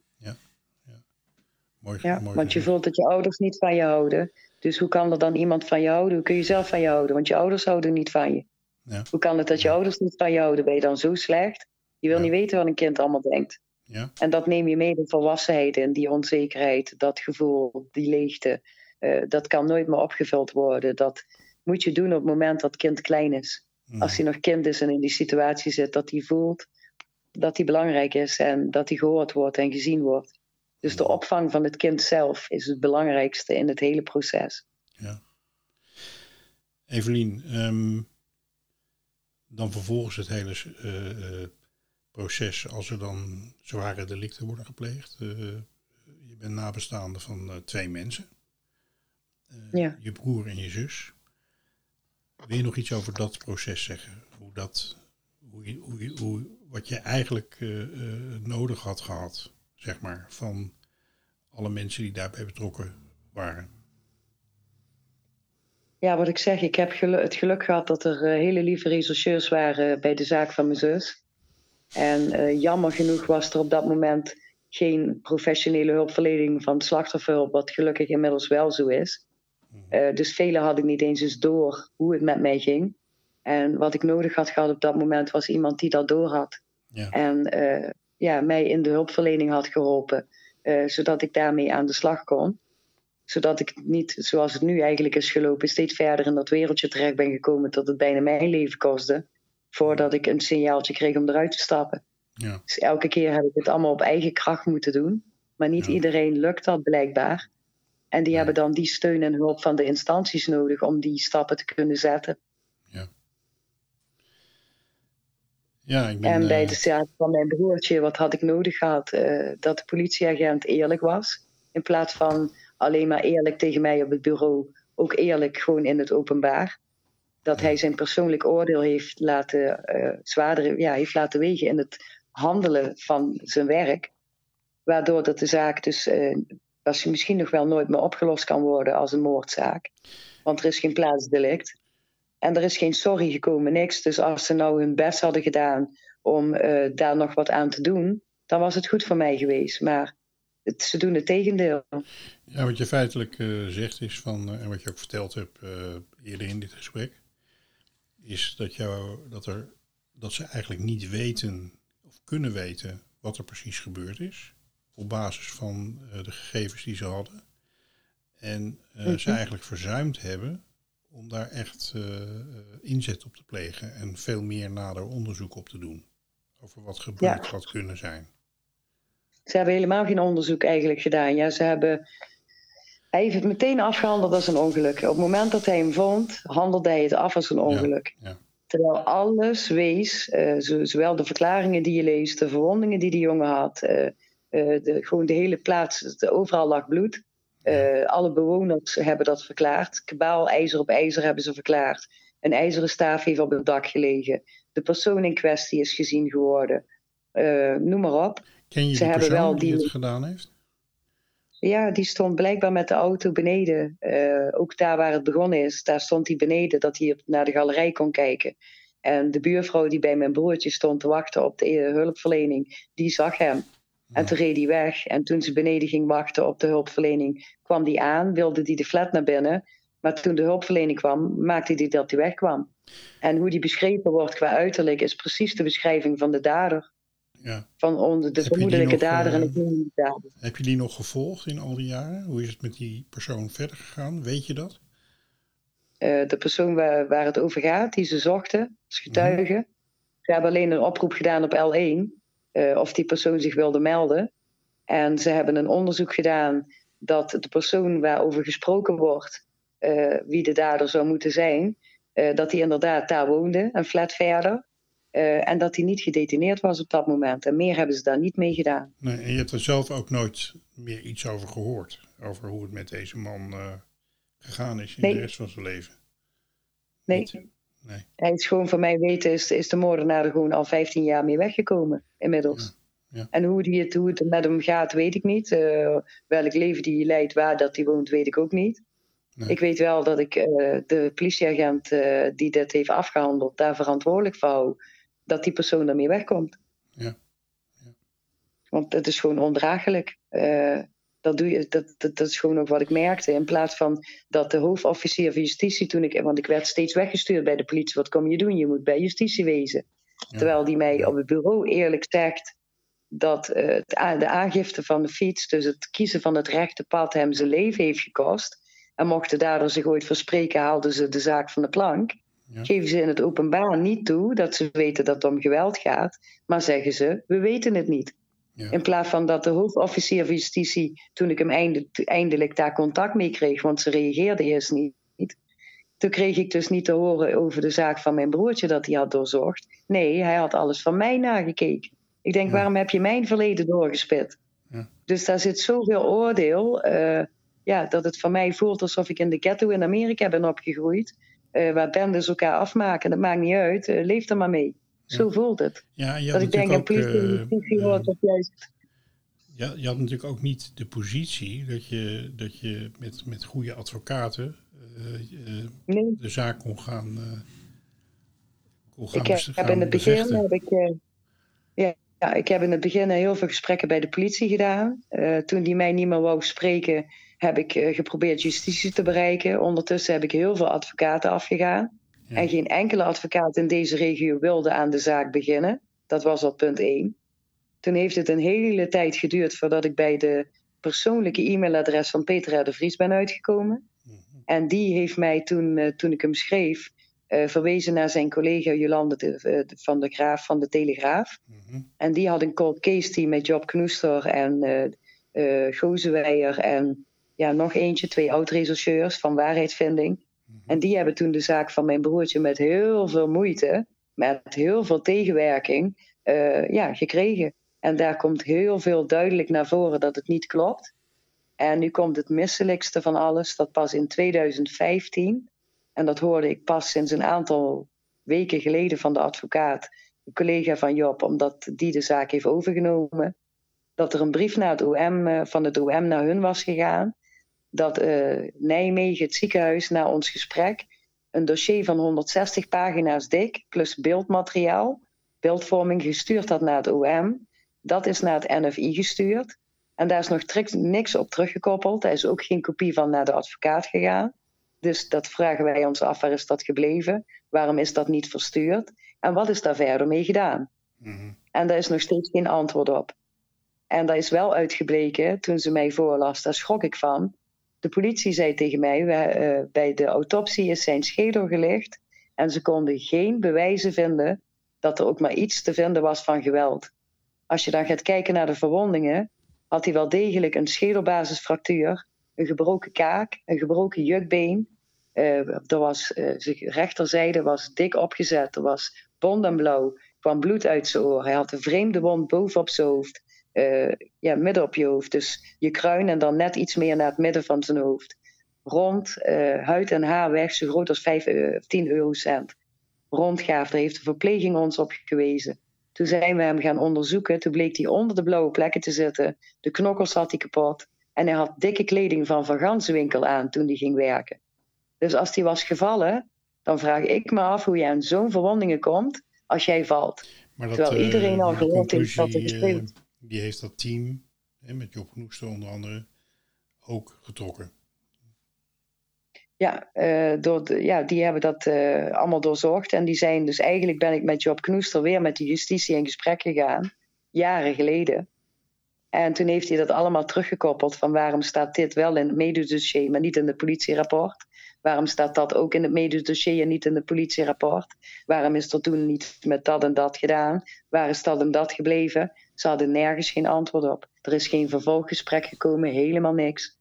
Mooi, Ja, mooi want je voelt dat je ouders niet van je houden. Dus hoe kan er dan iemand van je houden? Hoe kun je zelf van je houden? Want je ouders houden niet van je. Ja. Hoe kan het dat je ouders niet van je houden? Ben je dan zo slecht? Je wil Ja. niet weten wat een kind allemaal denkt. Ja, En dat neem je mee, de volwassenheid en die onzekerheid, dat gevoel, die leegte. Eh, dat kan nooit meer opgevuld worden. Dat moet je doen op het moment dat het kind klein is. mm, Als hij nog kind is en in die situatie zit, dat hij voelt dat hij belangrijk is en dat hij gehoord wordt en gezien wordt. Dus de opvang van het kind zelf is het belangrijkste in het hele proces. Evelien, ehm, dan vervolgens het hele uh, proces, als er dan zware delicten worden gepleegd. Uh, je bent nabestaande van twee mensen. Ja. Je broer en je zus. Wil je nog iets over dat proces zeggen? Hoe dat, hoe, hoe, je, hoe wat je eigenlijk nodig had gehad, zeg maar, van alle mensen die daarbij betrokken waren? Ja, wat ik zeg, ik heb het geluk gehad dat er eh, hele lieve rechercheurs waren bij de zaak van mijn zus. En jammer genoeg was er op dat moment geen professionele hulpverlening van slachtofferhulp, wat gelukkig inmiddels wel zo is. Uh, dus velen hadden niet eens eens door hoe het met mij ging. En wat ik nodig had gehad op dat moment was iemand die dat door had. Ja. En ja, mij in de hulpverlening had geholpen. Eh, zodat ik daarmee aan de slag kon. Zodat ik niet, zoals het nu eigenlijk is gelopen, steeds verder in dat wereldje terecht ben gekomen dat het bijna mijn leven kostte. Voordat ik een signaaltje kreeg om eruit te stappen. Ja. Dus elke keer heb ik het allemaal op eigen kracht moeten doen. Maar niet iedereen lukt dat blijkbaar. En die hebben dan die steun en hulp van de instanties nodig om die stappen te kunnen zetten. Ja, ik ben, en bij de zaak van mijn broertje, wat had ik nodig gehad? Uh, dat de politieagent eerlijk was. In plaats van alleen maar eerlijk tegen mij op het bureau, ook eerlijk gewoon in het openbaar. Dat hij zijn persoonlijk oordeel heeft laten, uh, ja, heeft laten wegen in het handelen van zijn werk. Waardoor dat de zaak dus uh, als misschien nog wel nooit meer opgelost kan worden als een moordzaak. Want er is geen plaatsdelict. En er is geen sorry gekomen, niks. Dus als ze nou hun best hadden gedaan om uh, daar nog wat aan te doen, dan was het goed voor mij geweest. Maar het, ze doen het tegendeel. Ja, wat je feitelijk uh, zegt is van, uh, en wat je ook verteld hebt eerder in dit gesprek, is dat, jou, dat, er, dat ze eigenlijk niet weten of kunnen weten wat er precies gebeurd is. Op basis van de gegevens die ze hadden. En mm ze eigenlijk verzuimd hebben om daar echt uh, inzet op te plegen en veel meer nader onderzoek op te doen. Over wat gebeurd ja. had kunnen zijn. Ze hebben helemaal geen onderzoek eigenlijk gedaan. Ja, ze hebben. Hij heeft het meteen afgehandeld als een ongeluk. Op het moment dat hij hem vond, handelde hij het af als een ongeluk. Ja, Terwijl alles wees, uh, zowel de verklaringen die je leest, de verwondingen die die jongen had, uh, de, gewoon de hele plaats, overal lag bloed. Uh, alle bewoners hebben dat verklaard. Kabaal, ijzer op ijzer hebben ze verklaard. Een ijzeren staaf heeft op het dak gelegen. De persoon in kwestie is gezien geworden. Uh, noem maar op. Ken je ze de persoon wel die, die het gedaan heeft? Ja, die stond blijkbaar met de auto beneden. Uh, ook daar waar het begonnen is, daar stond hij beneden dat hij naar de galerij kon kijken. En de buurvrouw die bij mijn broertje stond te wachten op de hulpverlening, die zag hem. En toen reed hij weg. En toen ze beneden ging wachten op de hulpverlening, kwam die aan, wilde die de flat naar binnen. Maar toen de hulpverlening kwam, maakte hij dat hij wegkwam. En hoe die beschreven wordt qua uiterlijk is precies de beschrijving van de dader. Ja. Van onder de vermoedelijke dader en de uh, dader. Heb je die nog gevolgd in al die jaren? Hoe is het met die persoon verder gegaan? Weet je dat? Uh, de persoon waar, waar, het over gaat, die ze zochten, als getuige. Mm Ze hebben alleen een oproep gedaan op L1. Eh, of die persoon zich wilde melden. En ze hebben een onderzoek gedaan dat de persoon waarover gesproken wordt, uh, wie de dader zou moeten zijn, uh, dat hij inderdaad daar woonde, een flat verder. en dat hij niet gedetineerd was op dat moment. En meer hebben ze daar niet mee gedaan. Nee, en je hebt er zelf ook nooit meer iets over gehoord. Over hoe het met deze man gegaan is in de rest van zijn leven. Nee. Nee. Hij is gewoon van mij weten, is, is de moordenaar er gewoon al 15 jaar mee weggekomen inmiddels. Ja. En hoe, die het, hoe het met hem gaat, weet ik niet. Uh, welk leven die leidt, waar dat hij woont, weet ik ook niet. Nee. Ik weet wel dat ik uh, de politieagent uh, die dit heeft afgehandeld, daar verantwoordelijk voor hou, dat die persoon ermee wegkomt. Ja. ja. Want het is gewoon ondraaglijk dat, doe je, dat, dat, dat, is gewoon ook wat ik merkte. In plaats van dat de hoofdofficier van justitie toen ik... Want ik werd steeds weggestuurd bij de politie. Wat kom je doen? Je moet bij justitie wezen. Terwijl die mij op het bureau eerlijk zegt... dat uh, de aangifte van de fiets... dus het kiezen van het rechte pad hem zijn leven heeft gekost. En mochten daardoor zich ooit verspreken... haalden ze de zaak van de plank. Ja. Geven ze in het openbaar niet toe dat ze weten dat het om geweld gaat. Maar zeggen ze, we weten het niet. In plaats van dat de hoofdofficier van justitie, toen ik hem eindelijk daar contact mee kreeg, want ze reageerde eerst niet, Toen kreeg ik dus niet te horen over de zaak van mijn broertje dat hij had doorzocht. Nee, hij had alles van mij nagekeken. Ik denk, Ja. waarom heb je mijn verleden doorgespit? Ja. Dus daar zit zoveel oordeel. eh, ja, dat het voor mij voelt alsof ik in de ghetto in Amerika ben opgegroeid. eh, waar bendes elkaar afmaken. Dat maakt niet uit. eh, leef er maar mee. Zo voelt het. Ja, je dat ik denk, ook, politie eh, justitie hoort of juist. Ja, je had natuurlijk ook niet de positie dat je, dat je met, met goede advocaten eh, eh, Nee. de zaak kon gaan, eh kon gaan, Ik heb, gaan in het begin heb ik, ja, ja, ik heb in het begin heel veel gesprekken bij de politie gedaan. Toen die mij niet meer wou spreken, heb ik geprobeerd justitie te bereiken. Ondertussen heb ik heel veel advocaten afgegaan. Ja. En geen enkele advocaat in deze regio wilde aan de zaak beginnen. Dat was al punt één. Toen heeft het een hele tijd geduurd voordat ik bij de persoonlijke e-mailadres van Peter R. de Vries ben uitgekomen. Mhm. En die heeft mij toen, eh, toen ik hem schreef, eh, verwezen naar zijn collega Jolande de- eh, van de Graaf van de Telegraaf. Mhm. En die had een cold case team met Job Knoester en eh Gozeweyer en ja, nog eentje, twee oud-rechercheurs van waarheidsvinding. Mhm. En die hebben toen de zaak van mijn broertje met heel veel moeite, met heel veel tegenwerking, eh, ja, gekregen. En daar komt heel veel duidelijk naar voren dat het niet klopt. En nu komt het misselijkste van alles, dat pas in 2015, en dat hoorde ik pas sinds een aantal weken geleden van de advocaat, een collega van Job, omdat die de zaak heeft overgenomen, dat er een brief naar het OM, eh, van het OM naar hun was gegaan, dat eh, Nijmegen, het ziekenhuis, na ons gesprek, een dossier van 160 pagina's dik, plus beeldmateriaal, beeldvorming gestuurd had naar het OM. Dat is naar het NFI gestuurd. En daar is nog niks op teruggekoppeld. Daar is ook geen kopie van naar de advocaat gegaan. Dus dat vragen wij ons af, waar is dat gebleven? Waarom is dat niet verstuurd? En wat is daar verder mee gedaan? Mhm. En daar is nog steeds geen antwoord op. En dat is wel uitgebleken toen ze mij voorlas, daar schrok ik van. De politie zei tegen mij, eh, bij de autopsie is zijn schedel gelicht en ze konden geen bewijzen vinden dat er ook maar iets te vinden was van geweld. Als je dan gaat kijken naar de verwondingen, had hij wel degelijk een schedelbasisfractuur, een gebroken kaak, een gebroken jukbeen. Eh, er was, eh, zijn rechterzijde was dik opgezet, er was bont en blauw, kwam bloed uit zijn oor. Hij had een vreemde wond bovenop zijn hoofd, eh, ja, midden op je hoofd. Dus je kruin en dan net iets meer naar het midden van zijn hoofd. Rond, eh, huid en haar weg, zo groot als 5, eh, 10 eurocent. Rondgaaf, daar heeft de verpleging ons op gewezen. Toen zijn we hem gaan onderzoeken. Toen bleek hij onder de blauwe plekken te zitten. De knokkels had hij kapot. En hij had dikke kleding van Van Ganswinkel aan toen hij ging werken. Dus als hij was gevallen, dan vraag ik me af hoe je aan zo'n verwondingen komt als jij valt. Maar dat, Terwijl eh, iedereen al die gehoord heeft dat er eh, Die heeft dat team, hè, met Job Knoester onder andere, ook getrokken. Ja, eh, door ja, die hebben dat eh, allemaal doorzocht. En die zijn dus eigenlijk ben ik met Job Knoester weer met de justitie in gesprek gegaan. Jaren geleden. En toen heeft hij dat allemaal teruggekoppeld van waarom staat dit wel in het mededossier, maar niet in het politierapport. Waarom staat dat ook in het mededossier en niet in het politierapport? Waarom is er toen niet met dat en dat gedaan? Waar is dat en dat gebleven? Ze hadden nergens geen antwoord op. Er is geen vervolggesprek gekomen, helemaal niks.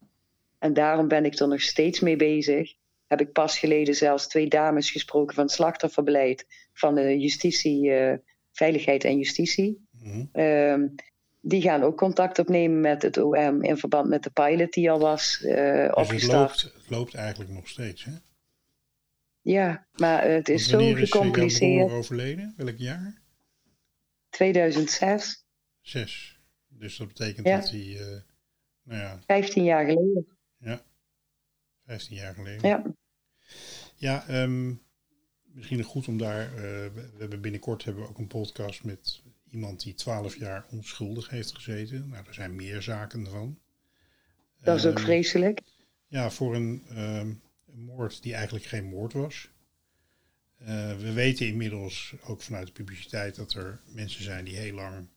En daarom ben ik er nog steeds mee bezig. Heb ik pas geleden zelfs twee dames gesproken van het slachtofferbeleid van de justitie, eh, veiligheid en justitie. Mhm. Ehm, die gaan ook contact opnemen met het OM in verband met de pilot die al was eh, Dus het opgestart. loopt, het loopt eigenlijk nog steeds. Hè? Ja, maar het is zo wanneer is eh, jouw gecompliceerd. broer overleden? Welk jaar? 2006, Zes. Dus dat betekent Ja. dat hij, eh, nou ja, 15 jaar geleden. 15 jaar geleden. Ja, Ja, ehm, misschien goed om daar. eh, we, hebben binnenkort hebben we ook een podcast met iemand die 12 jaar onschuldig heeft gezeten. Nou, er zijn meer zaken van. dat is ook Ehm, vreselijk. Ja, voor een, ehm, een moord die eigenlijk geen moord was. Eh, we weten inmiddels ook vanuit de publiciteit dat er mensen zijn die heel lang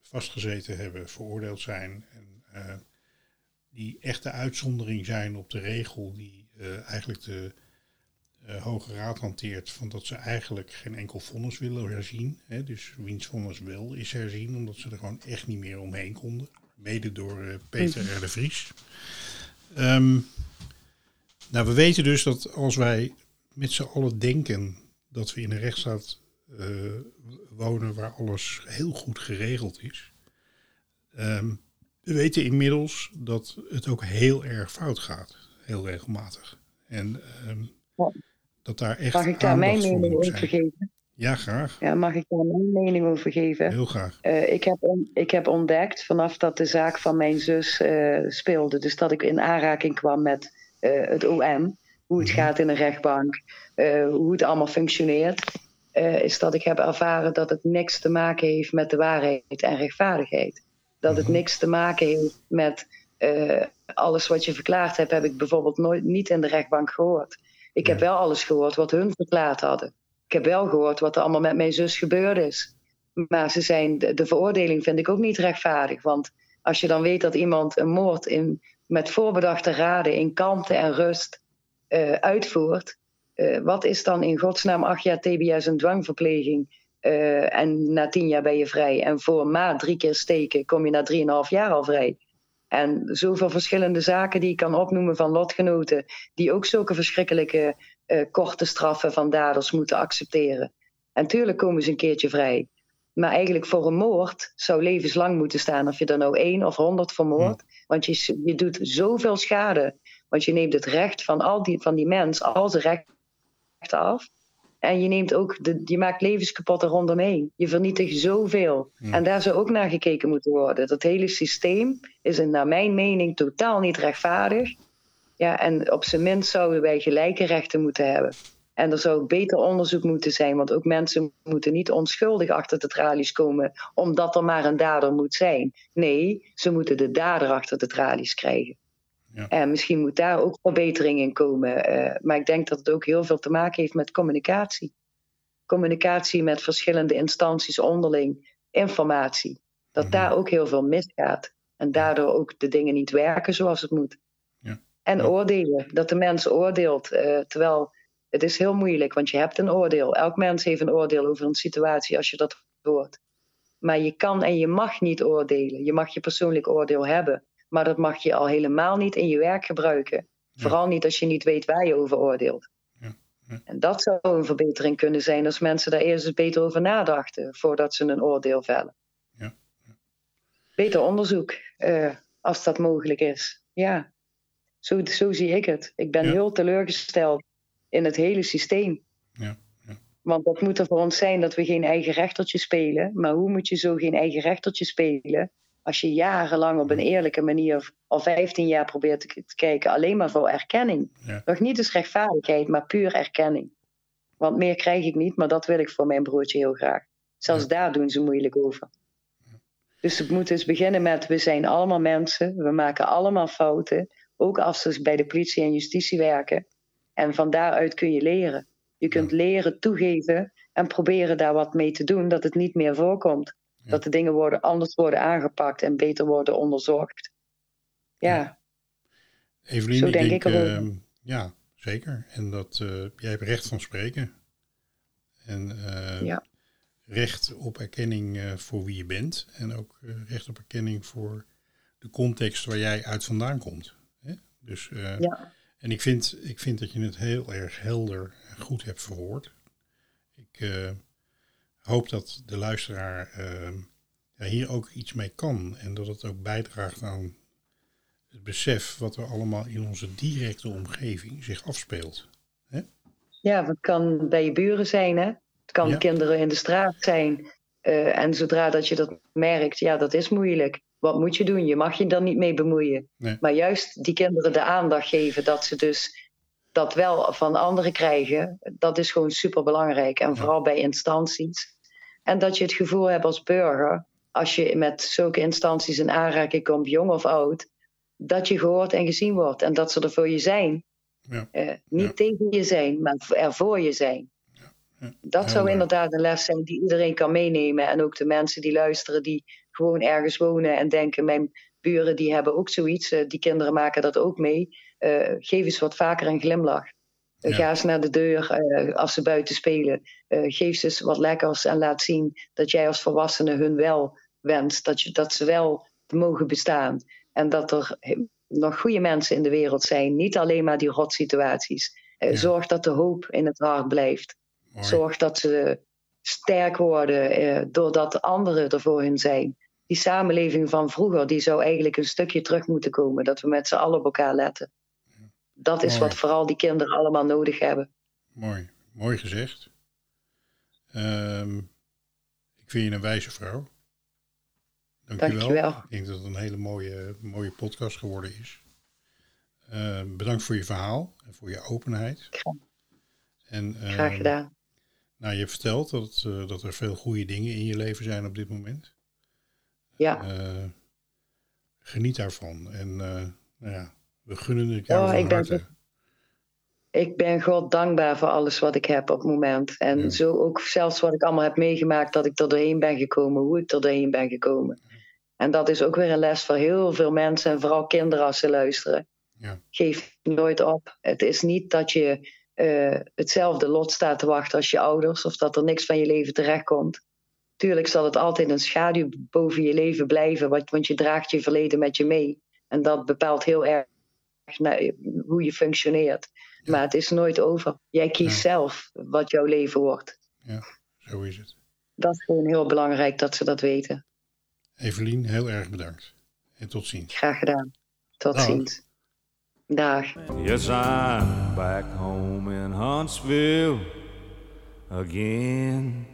vastgezeten hebben, veroordeeld zijn. En eh, die echte uitzondering zijn op de regel die eh, eigenlijk de eh, Hoge Raad hanteert. Van dat ze eigenlijk geen enkel vonnis willen herzien. Hè, dus wiens vonnis wel is herzien, omdat ze er gewoon echt niet meer omheen konden. Mede door eh, Peter R. de Vries. Ehm, Nou, we weten dus dat als wij met z'n allen denken dat we in een rechtsstaat uh, wonen waar alles heel goed geregeld is. Um, we weten inmiddels dat het ook heel erg fout gaat, heel regelmatig. En um, dat daar echt. Mag ik daar mijn mening over geven? Ja, graag. Ja, mag ik daar mijn mening over geven? Heel graag. Uh, ik, heb ik heb ontdekt vanaf dat de zaak van mijn zus uh, speelde, dus dat ik in aanraking kwam met het OM, hoe het mm -hmm. gaat in een rechtbank, hoe het allemaal functioneert, is dat ik heb ervaren dat het niks te maken heeft met de waarheid en rechtvaardigheid. Dat het niks te maken heeft met alles wat je verklaard hebt, heb ik bijvoorbeeld nooit niet in de rechtbank gehoord. Ik heb wel alles gehoord wat hun verklaard hadden. Ik heb wel gehoord wat er allemaal met mijn zus gebeurd is. Maar ze zijn, de, de veroordeling vind ik ook niet rechtvaardig. Want als je dan weet dat iemand een moord in, met voorbedachte raden in kalmte en rust uh, uitvoert. Uh, wat is dan in godsnaam acht jaar TBS en dwangverpleging? Uh, en na tien jaar ben je vrij. En voor maar drie keer steken kom je na drieënhalf jaar al vrij. En zoveel verschillende zaken die ik kan opnoemen van lotgenoten, die ook zulke verschrikkelijke uh, korte straffen van daders moeten accepteren. En tuurlijk komen ze een keertje vrij. Maar eigenlijk voor een moord zou levenslang moeten staan. Of je er nou één of honderd vermoordt. Ja. Want je, je doet zoveel schade. Want je neemt het recht van, al die, van die mens, al zijn rechten af. En je, neemt ook de, je maakt levens kapot er rondomheen. Je vernietigt zoveel. Ja. En daar zou ook naar gekeken moeten worden. Dat hele systeem is naar mijn mening totaal niet rechtvaardig. Ja, en op zijn minst zouden wij gelijke rechten moeten hebben. En er zou beter onderzoek moeten zijn, want ook mensen moeten niet onschuldig achter de tralies komen, omdat er maar een dader moet zijn. Nee, ze moeten de dader achter de tralies krijgen. Ja. En misschien moet daar ook verbetering in komen. Uh, maar ik denk dat het ook heel veel te maken heeft met communicatie. Communicatie met verschillende instanties onderling, informatie. Dat mm -hmm. daar ook heel veel misgaat. En daardoor ook de dingen niet werken zoals het moet. Ja. En ja. oordelen, dat de mens oordeelt. Uh, terwijl het is heel moeilijk, want je hebt een oordeel. Elk mens heeft een oordeel over een situatie als je dat hoort. Maar je kan en je mag niet oordelen. Je mag je persoonlijk oordeel hebben. Maar dat mag je al helemaal niet in je werk gebruiken. Ja. Vooral niet als je niet weet waar je over oordeelt. Ja. Ja. En dat zou een verbetering kunnen zijn als mensen daar eerst eens beter over nadachten voordat ze een oordeel vellen. Beter onderzoek, uh, als dat mogelijk is. Ja, zo, zo zie ik het. Ik ben heel teleurgesteld in het hele systeem. Want dat moet er voor ons zijn dat we geen eigen rechtertje spelen. Maar hoe moet je zo geen eigen rechtertje spelen als je jarenlang op een eerlijke manier al 15 jaar probeert te, te kijken, alleen maar voor erkenning. Ja. Nog niet eens rechtvaardigheid, maar puur erkenning. Want meer krijg ik niet, maar dat wil ik voor mijn broertje heel graag. Zelfs ja. daar doen ze moeilijk over. Dus het moet dus beginnen met: we zijn allemaal mensen, we maken allemaal fouten. Ook als ze bij de politie en justitie werken. En van daaruit kun je leren. Je kunt leren toegeven en proberen daar wat mee te doen, dat het niet meer voorkomt. Ja. Dat de dingen worden, anders worden aangepakt en beter worden onderzocht. Ja. ja. Evelien, Zo denk ik, denk, ik uh, ja, zeker. En dat uh, jij hebt recht van spreken. En uh, ja. recht op erkenning uh, voor wie je bent. En ook recht op erkenning voor de context waar jij uit vandaan komt. Hè? Dus, ja. En ik vind, ik vind dat je het heel erg helder en goed hebt verwoord. Ik hoop dat de luisteraar ja, hier ook iets mee kan. En dat het ook bijdraagt aan het besef wat er allemaal in onze directe omgeving zich afspeelt. Hè? Ja, het kan bij je buren zijn, hè? Het kan ja. kinderen in de straat zijn. Uh, en zodra dat je dat merkt, ja, dat is moeilijk. Wat moet je doen? Je mag je daar niet mee bemoeien. Nee. Maar juist die kinderen de aandacht geven dat ze dus dat wel van anderen krijgen, dat is gewoon super belangrijk. En vooral bij instanties. En dat je het gevoel hebt als burger, als je met zulke instanties in aanraking komt, jong of oud, dat je gehoord en gezien wordt. En dat ze er voor je zijn. Ja. Uh, niet ja. tegen je zijn, maar er voor je zijn. Dat zou inderdaad een les zijn die iedereen kan meenemen. En ook de mensen die luisteren, die gewoon ergens wonen en denken: mijn buren die hebben ook zoiets, uh, die kinderen maken dat ook mee. Uh, geef eens wat vaker een glimlach. Uh, ja. Ga eens naar de deur uh, als ze buiten spelen. geef ze eens wat lekkers en laat zien dat jij als volwassene hun wel wenst. Dat, je, dat ze wel mogen bestaan. En dat er nog goede mensen in de wereld zijn. Niet alleen maar die rotsituaties. Uh, Ja. Zorg dat de hoop in het hart blijft. Mooi. Zorg dat ze sterk worden eh, doordat anderen er voor hun zijn. Die samenleving van vroeger, die zou eigenlijk een stukje terug moeten komen. Dat we met z'n allen op elkaar letten. Dat is Mooi. wat vooral die kinderen allemaal nodig hebben. Mooi, mooi gezegd. Ehm, ik vind je een wijze vrouw. Dankjewel. Dankjewel. Ik denk dat het een hele mooie, mooie podcast geworden is. Ehm, bedankt voor je verhaal en voor je openheid. Graag- En, ehm, Graag gedaan. Nou, je hebt verteld dat, eh, dat er veel goede dingen in je leven zijn op dit moment. Ja. Eh, geniet daarvan. En eh, nou ja, we gunnen het jou Oh, ik ben harte. Ik ben God dankbaar voor alles wat ik heb op het moment. En Ja. zo ook zelfs wat ik allemaal heb meegemaakt, dat ik er doorheen ben gekomen, hoe ik er doorheen ben gekomen. En dat is ook weer een les voor heel veel mensen en vooral kinderen als ze luisteren. Ja. Geef nooit op. Het is niet dat je eh, hetzelfde lot staat te wachten als je ouders of dat er niks van je leven terechtkomt. Tuurlijk zal het altijd een schaduw boven je leven blijven, want je draagt je verleden met je mee. En dat bepaalt heel erg naar- hoe je functioneert. Ja. Maar het is nooit over. Jij kiest Ja. zelf wat jouw leven wordt. Zo is het. Dat is gewoon heel belangrijk dat ze dat weten. Evelien, heel erg bedankt. En tot ziens. Graag gedaan. Tot Dag. ziens. Dag. Yes, I'm back home in Huntsville again.